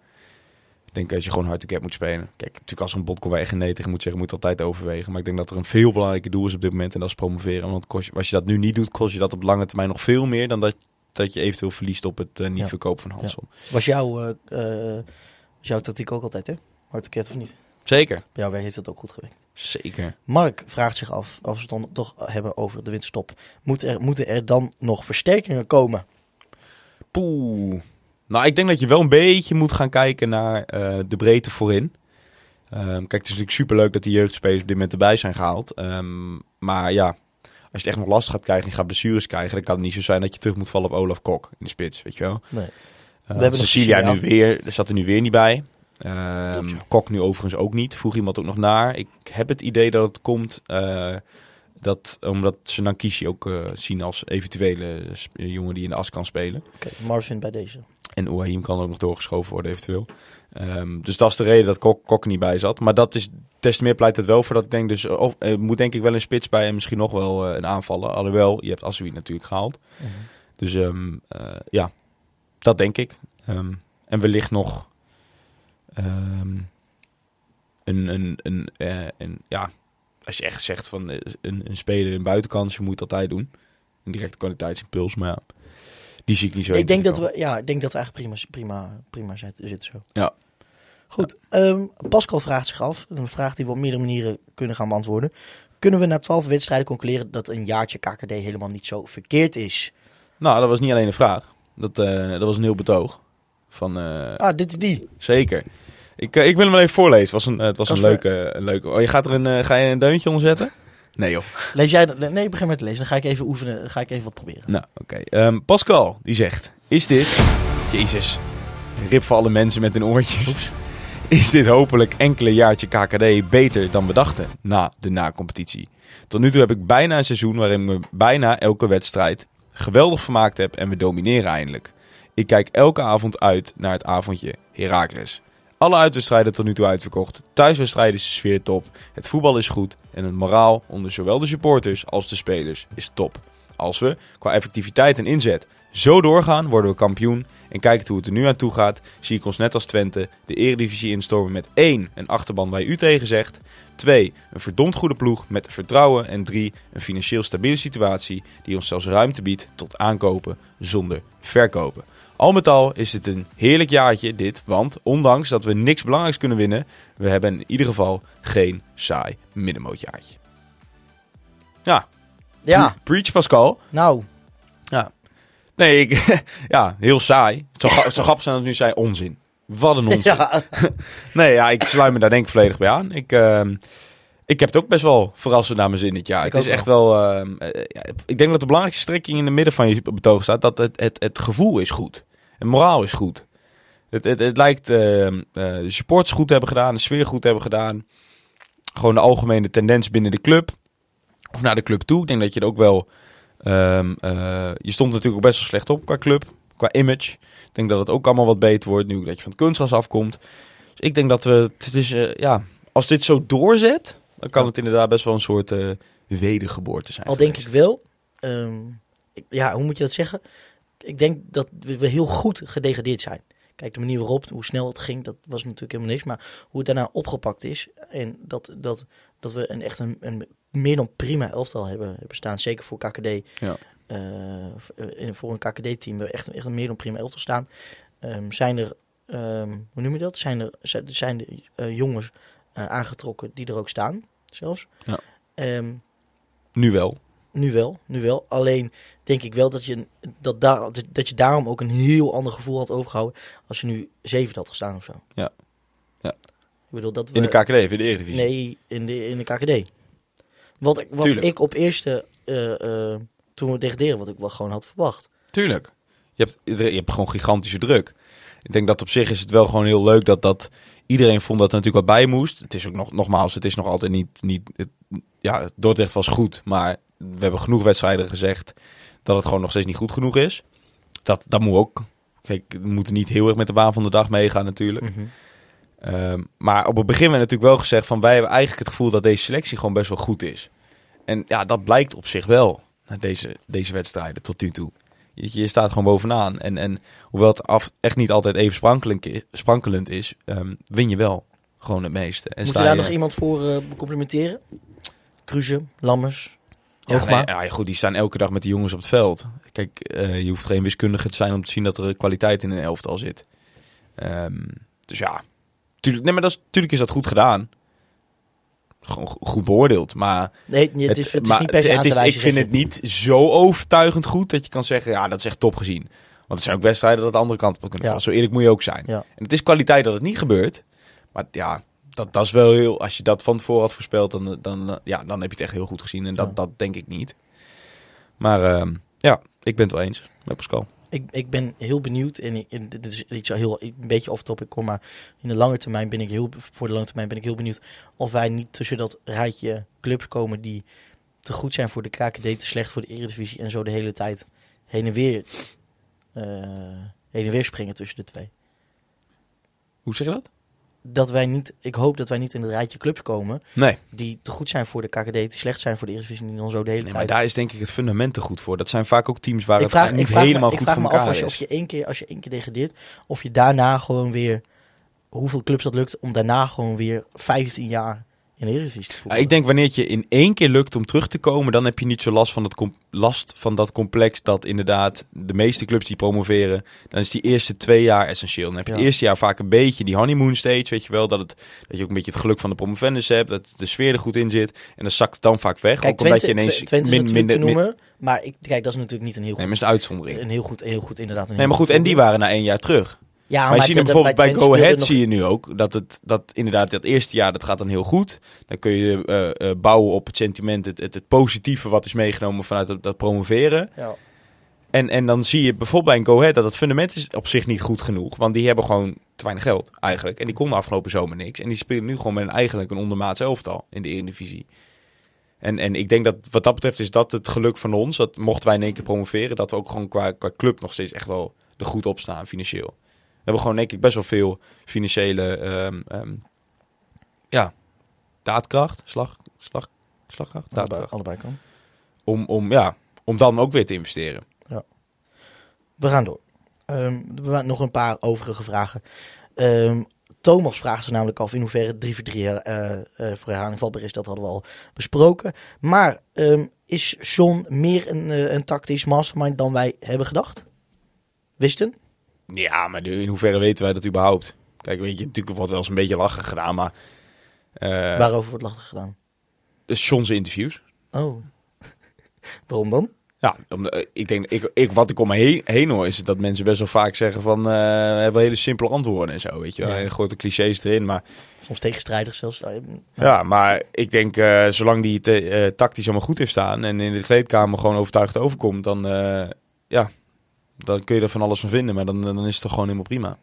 ik denk dat je gewoon hard to get moet spelen. Kijk, natuurlijk als er een bot komt waar je geen nee tegen moet zeggen, moet je altijd overwegen. Maar ik denk dat er een veel belangrijker doel is op dit moment en dat is promoveren. Want kost je- als je dat nu niet doet, kost je dat op lange termijn nog veel meer dan dat, dat je eventueel verliest op het eh, niet Ja. verkopen van Hansel. Was jouw, eh, was jouw tactiek ook altijd, hè? Hard of niet? Zeker. Bij jou heeft het ook goed gewerkt. Zeker. Mark vraagt zich af, als we het dan toch hebben over de winterstop. Moet er, moeten er dan nog versterkingen komen? Poeh. Nou, ik denk dat je wel een beetje moet gaan kijken naar eh, de breedte voorin. Ehm, kijk, het is natuurlijk superleuk dat die jeugdspelers op dit moment erbij zijn gehaald. Ehm, maar ja, als je het echt nog last gaat krijgen en je gaat blessures krijgen, dan kan het niet zo zijn dat je terug moet vallen op Olaf Kok in de spits, weet je wel. Nee. Uh, hebben nog Cecilia nu weer, er zat er nu weer niet bij. Ehm. Kok nu overigens ook niet. Vroeg iemand ook nog naar. Ik heb het idee dat het komt eh, dat, omdat ze Nankishi ook zien als eventuele jongen die in de as kan spelen. Oké, Marvin bij deze. En Ouahim kan ook nog doorgeschoven worden eventueel. Ehm, dus dat is de reden dat Kok, Kok niet bij zat. Maar dat is, des te meer pleit het wel voor dat ik denk dus... Of, er moet denk ik wel een spits bij en misschien nog wel eh, een aanvaller. Alhoewel, je hebt Asui natuurlijk gehaald. Mhm. Dus ehm, eh, ja, dat denk ik. Ehm, en wellicht nog een, een, een, een, ja, als je echt zegt van een, een speler een buitenkantje moet dat hij doen. Een directe kwaliteitsimpuls, maar ja, die zie ik niet zo. Ik denk, dat we, ja, ik denk dat we eigenlijk prima, prima, prima zitten, zo. Ja. Goed, ehm, Pascal vraagt zich af, een vraag die we op meerdere manieren kunnen gaan beantwoorden. Kunnen we na twaalf wedstrijden concluderen dat een jaartje KKD helemaal niet zo verkeerd is? Nou, dat was niet alleen een vraag. Dat, eh, dat was een heel betoog. Van, eh, Ah, dit is die. Zeker. Ik, eh, ik wil hem even voorlezen. Het was een, het was een leuke, een leuke... Oh, je gaat er een, ga je een deuntje onder zetten? Nee joh. Lees jij dat? Nee, begin met te lezen. Dan ga ik even oefenen. Dan ga ik even wat proberen. Nou, oké. Ehm, Pascal, die zegt... Is dit... Jezus. Rip voor alle mensen met hun oortjes. Is dit hopelijk enkele jaartje KKD beter dan we dachten na de na-competitie? Tot nu toe heb ik bijna een seizoen waarin ik me bijna elke wedstrijd geweldig vermaakt heb en we domineren eindelijk. Ik kijk elke avond uit naar het avondje Heracles. Alle uitwedstrijden tot nu toe uitverkocht. Thuiswedstrijden is de sfeer top. Het voetbal is goed. En het moraal onder zowel de supporters als de spelers is top. Als we, qua effectiviteit en inzet, zo doorgaan, worden we kampioen. En kijkend hoe het er nu aan toe gaat, zie ik ons net als Twente de eredivisie instormen met 1. Een achterban waar u tegen zegt. 2. Een verdomd goede ploeg met vertrouwen. En 3. Een financieel stabiele situatie die ons zelfs ruimte biedt tot aankopen zonder verkopen. Al met al is het een heerlijk jaartje dit, want ondanks dat we niks belangrijks kunnen winnen, we hebben in ieder geval geen saai middenmootjaartje. Ja, Ja, pre- preach Pascal. nou. Nee, ik, ja, heel saai. Het zou, het zou grappig zijn dat nu zei onzin. Wat een onzin. Ja, Nee, ja, ik sluit me daar denk ik volledig bij aan. Ik, ehm, ik heb het ook best wel verrassend naar mijn zin dit jaar. Ik het is echt wel... ehm, eh, ja, ik denk dat de belangrijkste strekking in het midden van je betoog staat... dat het, het, het gevoel is goed. Het moraal is goed. Het, het, het lijkt ehm, eh, de supporters goed te hebben gedaan, de sfeer goed te hebben gedaan. Gewoon de algemene tendens binnen de club. Of naar de club toe. Ik denk dat je het ook wel... ehm, eh, je stond natuurlijk ook best wel slecht op qua club, qua image. Ik denk dat het ook allemaal wat beter wordt nu dat je van het kunstgras afkomt. Dus ik denk dat we, het is, eh, ja, als dit zo doorzet, dan kan het inderdaad best wel een soort eh, wedergeboorte zijn. al denk ik wel. ehm, ja, hoe moet je dat zeggen? Ik denk dat we heel goed gedegradeerd zijn. Kijk, de manier waarop, hoe snel het ging, dat was natuurlijk helemaal niks. Maar hoe het daarna opgepakt is. En dat, dat, dat we een echt een, een meer dan prima elftal hebben, hebben staan. Zeker voor KKD. Ja. Eh, voor een KKD-team. We echt, echt een meer dan prima elftal staan. Ehm, zijn er, ehm, hoe noem je dat? Zijn er zijn, de eh, jongens eh, aangetrokken die er ook staan, zelfs. Ja. Ehm, Nu wel. Nu wel, nu wel. Alleen denk ik wel dat je, dat, daar, dat je daarom ook een heel ander gevoel had overgehouden als je nu zeven had gestaan of zo. Ja. Ja. Ik bedoel dat we, In de KKD, in de Eredivisie. Nee, in de, in de KKD. Wat, ik- wat Tuurlijk. ik op eerste, eh, eh, toen we degraderen, wat ik wel gewoon had verwacht. Tuurlijk. Je hebt, je hebt gewoon gigantische druk. Ik denk dat op zich is het wel gewoon heel leuk dat dat... Iedereen vond dat er natuurlijk wat bij moest. Het is ook nog, nogmaals, het is nog altijd niet... niet het, ja, Dordrecht was goed, maar we hebben genoeg wedstrijden gezegd dat het gewoon nog steeds niet goed genoeg is. Dat, dat moet ook. Kijk, we moeten niet heel erg met de baan van de dag meegaan natuurlijk. Ehm, maar op het begin werd natuurlijk wel gezegd van wij hebben eigenlijk het gevoel dat deze selectie gewoon best wel goed is. En ja, dat blijkt op zich wel na deze, deze wedstrijden tot nu toe. Je, je staat gewoon bovenaan. En, en hoewel het af, echt niet altijd even sprankelend, sprankelend is, ehm, win je wel gewoon het meeste. En Moet sta je daar je- nog iemand voor eh complimenteren? Cruze, Lammers, Ja, nee, ja, goed, die staan elke dag met de jongens op het veld. Kijk, eh, je hoeft geen wiskundige te zijn om te zien dat er kwaliteit in een elftal zit. Ehm, dus ja, tuurlijk, nee, maar dat is, tuurlijk is dat goed gedaan. Gewoon go- goed beoordeeld. Maar, Nee, het, het is, het is maar niet per se het aan te wijzen. Ik vind het niet zo overtuigend goed dat je kan zeggen, ja, dat is echt top gezien. Want er zijn ook wedstrijden dat de andere kant op kunnen Ja. vallen. Zo eerlijk moet je ook zijn. Ja. En het is kwaliteit dat het niet gebeurt. Maar ja, dat, dat is wel heel... Als je dat van tevoren had voorspeld, dan, dan, ja, dan heb je het echt heel goed gezien. En dat, Ja. dat denk ik niet. Maar ehm, ja, ik ben het wel eens met Pascal. Ik, ik ben heel benieuwd, en dit is iets heel, een beetje off topic, kom maar in de lange termijn ben ik heel, voor de lange termijn ben ik heel benieuwd of wij niet tussen dat rijtje clubs komen die te goed zijn voor de KKD, te slecht voor de Eredivisie en zo de hele tijd heen en weer, eh, heen en weer springen tussen de twee. Hoe zeg je dat? Dat wij niet, ik hoop dat wij niet in het rijtje clubs komen Nee. die te goed zijn voor de KKD, te slecht zijn voor de Eredivisie en die dan zo de hele nee, maar tijd. daar is denk ik het fundament te goed voor. Dat zijn vaak ook teams waar ik het vraag, niet ik vraag helemaal me, ik goed vraag voor me af elkaar als je, is. of je één keer, als je één keer degradeert, of je daarna gewoon weer, hoeveel clubs dat lukt, om daarna gewoon weer 15 jaar in de Eredivisie te Ja, voetballen. ik denk wanneer het je in één keer lukt om terug te komen, dan heb je niet zo last van, com- last van dat complex dat inderdaad de meeste clubs die promoveren, dan is die eerste twee jaar essentieel. Dan heb je Ja. het eerste jaar vaak een beetje die honeymoon stage, weet je wel, dat, het, dat je ook een beetje het geluk van de promovendus hebt, dat de sfeer er goed in zit en dan zakt het dan vaak weg. Kijk, ook omdat Twente, je ineens Tw- Twente min- min- noemen, maar ik, kijk, dat is natuurlijk niet een heel nee, goed, maar is een uitzondering. een heel goed, heel goed inderdaad. Een Nee, maar heel goed, en die waren na één jaar terug. Ja, maar je ziet dat- hem bijvoorbeeld bij Go Ahead nog- zie je nu ook dat het dat inderdaad dat eerste jaar dat gaat dan heel goed. Dan kun je eh, eh, bouwen op het sentiment, het, het, het positieve wat is meegenomen vanuit dat, dat promoveren. Ja. En, en dan zie je bijvoorbeeld bij een Go Ahead dat het fundament is op zich niet goed genoeg. Want die hebben gewoon te weinig geld eigenlijk. En die konden afgelopen zomer niks. En die spelen nu gewoon met een, eigenlijk een ondermaats elftal in de Eredivisie. En, en ik denk dat wat dat betreft is dat het geluk van ons. Dat mochten wij in één keer promoveren. Dat we ook gewoon qua, qua club nog steeds echt wel er goed op staan financieel. We hebben gewoon denk ik best wel veel financiële ehm, ehm, ja, daadkracht. Slag, slag, slagkracht? allebei, Daadkracht. allebei kan. Om, om, ja, om dan ook weer te investeren. We gaan door. Ehm, we hebben nog een paar overige vragen. Thomas vraagt zich namelijk af in hoeverre 3 voor 3 eh, eh, voor herhaling vatbaar is. Dat hadden we al besproken. Maar is John meer een, eh, een tactisch mastermind dan wij hebben gedacht? Wisten? Ja, maar in hoeverre weten wij dat überhaupt? Kijk, weet je, natuurlijk wordt wel eens een beetje lachen gedaan, maar... eh Waarover wordt lastig gedaan? dus John's interviews. Oh. Waarom dan? Ja, om- eh, ik denk, ik, ik, wat ik om me heen, heen hoor, is dat mensen best wel vaak zeggen van... eh, we hebben hele simpele antwoorden en zo, weet je wel. Ja. En de clichés erin, maar... Soms tegenstrijdig zelfs. Eh, Ja, maar ik denk, eh, zolang die te- eh, tactisch allemaal goed heeft staan... en in de kleedkamer gewoon overtuigd overkomt, dan... eh, ja, dan kun je er van alles van vinden, maar dan, dan is het toch gewoon helemaal prima.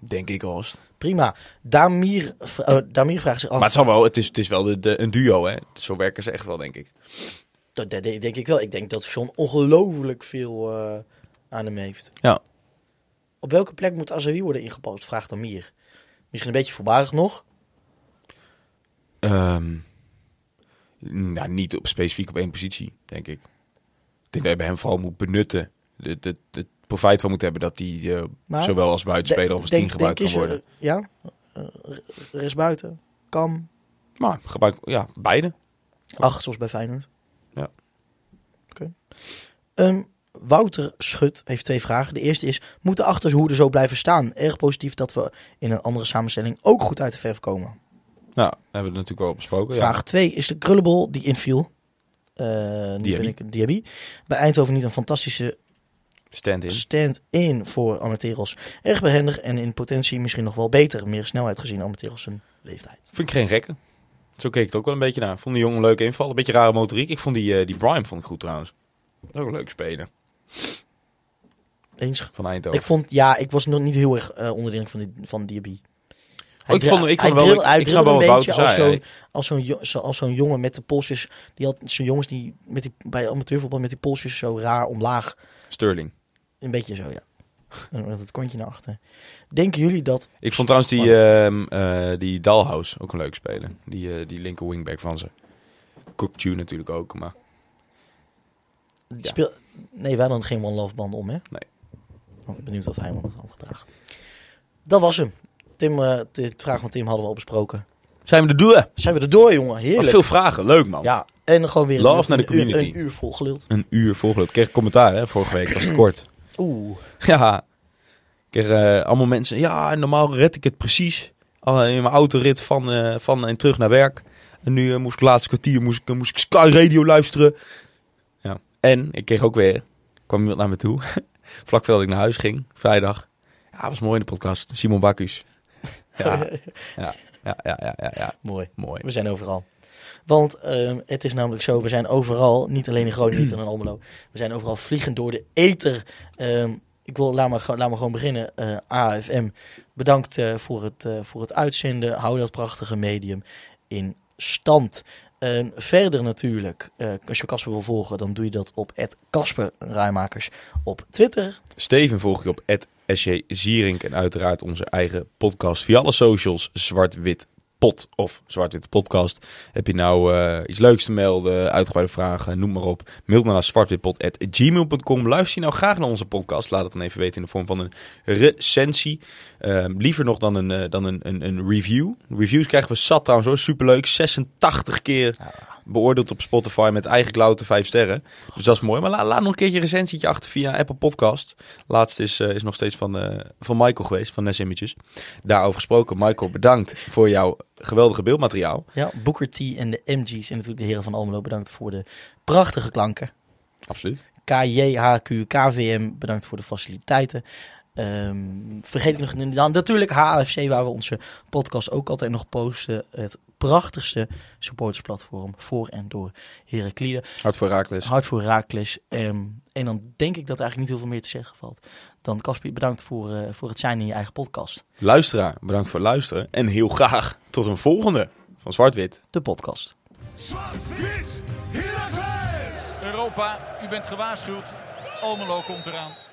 Denk ik alst. Prima. Damir, oh, Damir vraagt zich af. Maar het, zal wel, het, is, het is wel de, de, een duo, hè. Zo werken ze echt wel, denk ik. Dat, dat denk ik wel. Ik denk dat John ongelooflijk veel eh, aan hem heeft. Ja. Op welke plek moet Azawi worden ingepast? Vraagt Damir. Misschien een beetje voorbarig nog. Ehm, nou, niet op, specifiek op één positie, denk ik. Ik denk dat je bij hem vooral moet benutten. Het, het, het profijt van moet hebben dat hij eh, zowel als buitenspeler of als tien gebruikt kan er- worden. ja, Eh, er is buiten. Kan. Maar gebruik, ja, beide. Acht, zoals bij Feyenoord. Ja. Oké. Ehm, Wouter Schut heeft twee vragen. De eerste is, moet de achterhoede zo blijven staan? Erg positief dat we in een andere samenstelling ook goed uit de verf komen. Nou, hebben we het natuurlijk al besproken. Vraag 2 is de krullebol die inviel. Eh nu ben ik Diaby. Bij Eindhoven niet een fantastische Ja. Stand-in. stand-in voor Amateros. Erg behendig en in potentie misschien nog wel beter. Meer snelheid gezien Amateros zijn leeftijd. Vind ik geen gekke. Zo keek ik het ook wel een beetje naar. Vond die jongen een leuke inval. Een beetje rare motoriek. Ik vond die, eh, die Brian vond ik goed trouwens. Dat ook een leuke speler. Eens. Van Eindhoven. Ik vond, ja, ik was nog niet heel erg eh onder de indruk van, die, van Diaby. Oh, ik vond, ik vond hij wel, drill- ik snap wel wat een beetje zei. als zo'n- Als zo'n jo- zo- als zo'n jongen met de polsjes. Die had zo'n jongens die, met die bij amateurvoetbal met die polsjes zo raar omlaag. Sterling. Een beetje zo, ja. Met het kontje naar achter. Denken jullie dat... Ik vond trouwens die, eh die Dalhouse ook een leuk speler. Die, eh, die linker wingback van ze. Cookchew natuurlijk ook, maar... Speel... Nee, wij hadden geen One Love band om, hè? Nee. Ik ben benieuwd of hij hem nog had gedragen. Dat was hem. Tim, eh, de vraag van Tim hadden we al besproken. Zijn we er door? Zijn we er door, jongen? Wat Heerlijk. veel vragen. Leuk man. Ja, en gewoon weer Love een, naar de uur- community. Een uur volgeluld. Een uur volgeluld. Ik kreeg commentaar hè, vorige week. Dat was te kort. Oeh. Ja. Ik kreeg eh, allemaal mensen, ja, normaal red ik het precies. Al in mijn autorit van, eh, van en terug naar werk. En nu eh, moest ik laatste kwartier moest ik, moest ik Sky Radio luisteren. Ja. En ik kreeg ook weer, kwam iemand naar me toe, vlak voordat ik naar huis ging, vrijdag. Ja, was mooi in de podcast. Simon Bakkus. Ja, ja, ja, ja, ja. Mooi. mooi. We zijn overal. Want ehm, het is namelijk zo, we zijn overal, niet alleen in Groningen, niet alleen in Almelo. We zijn overal vliegend door de ether. Ehm, ik wil, laat maar, gewoon- laat maar gewoon beginnen. Eh, AFM, bedankt eh, voor, het, eh, voor het uitzenden. Hou dat prachtige medium in stand. Ehm, verder natuurlijk, als je Casper wil volgen, dan doe je dat op Casper Rijmakers op Twitter. Steven volg je op SJ Zierink en uiteraard onze eigen podcast via alle socials Zwart-Wit Pot of Zwart-Wit Podcast. Heb je nou eh, iets leuks te melden, uitgebreide vragen, noem maar op. Mail me naar zwartwitpot.gmail.com. Luister je nou graag naar onze podcast? Laat het dan even weten in de vorm van een recensie. Ehm, liever nog dan een, eh, dan een, een, een review. Reviews krijgen we zat trouwens hoor, superleuk. 86 keer beoordeeld op Spotify met eigen klauwte 5 sterren. Dus dat is mooi. Maar la- laat nog een keertje een recensietje achter via Apple Podcast. Laatst is, eh, is nog steeds van, eh, van Michael geweest, van Nes Images. Daarover gesproken. Michael, bedankt voor jouw geweldige beeldmateriaal. Ja, Booker T en de MG's en natuurlijk de heren van Almelo, bedankt voor de prachtige klanken. Absoluut. KJHQ, KVM, bedankt voor de faciliteiten. Ehm, vergeet ik nog dan natuurlijk HFC, waar we onze podcast ook altijd nog posten. Het prachtigste supportersplatform voor en door Heraklide. Hart voor Raakles. Hard voor Raakles. Ehm, en dan denk ik dat er eigenlijk niet heel veel meer te zeggen valt. Dan Casper, bedankt voor, eh, voor het zijn in je eigen podcast. Luisteraar, bedankt voor het luisteren. En heel graag tot een volgende van Zwart-Wit. De podcast. Zwart-wit, Heracles! Europa, u bent gewaarschuwd. Almelo komt eraan.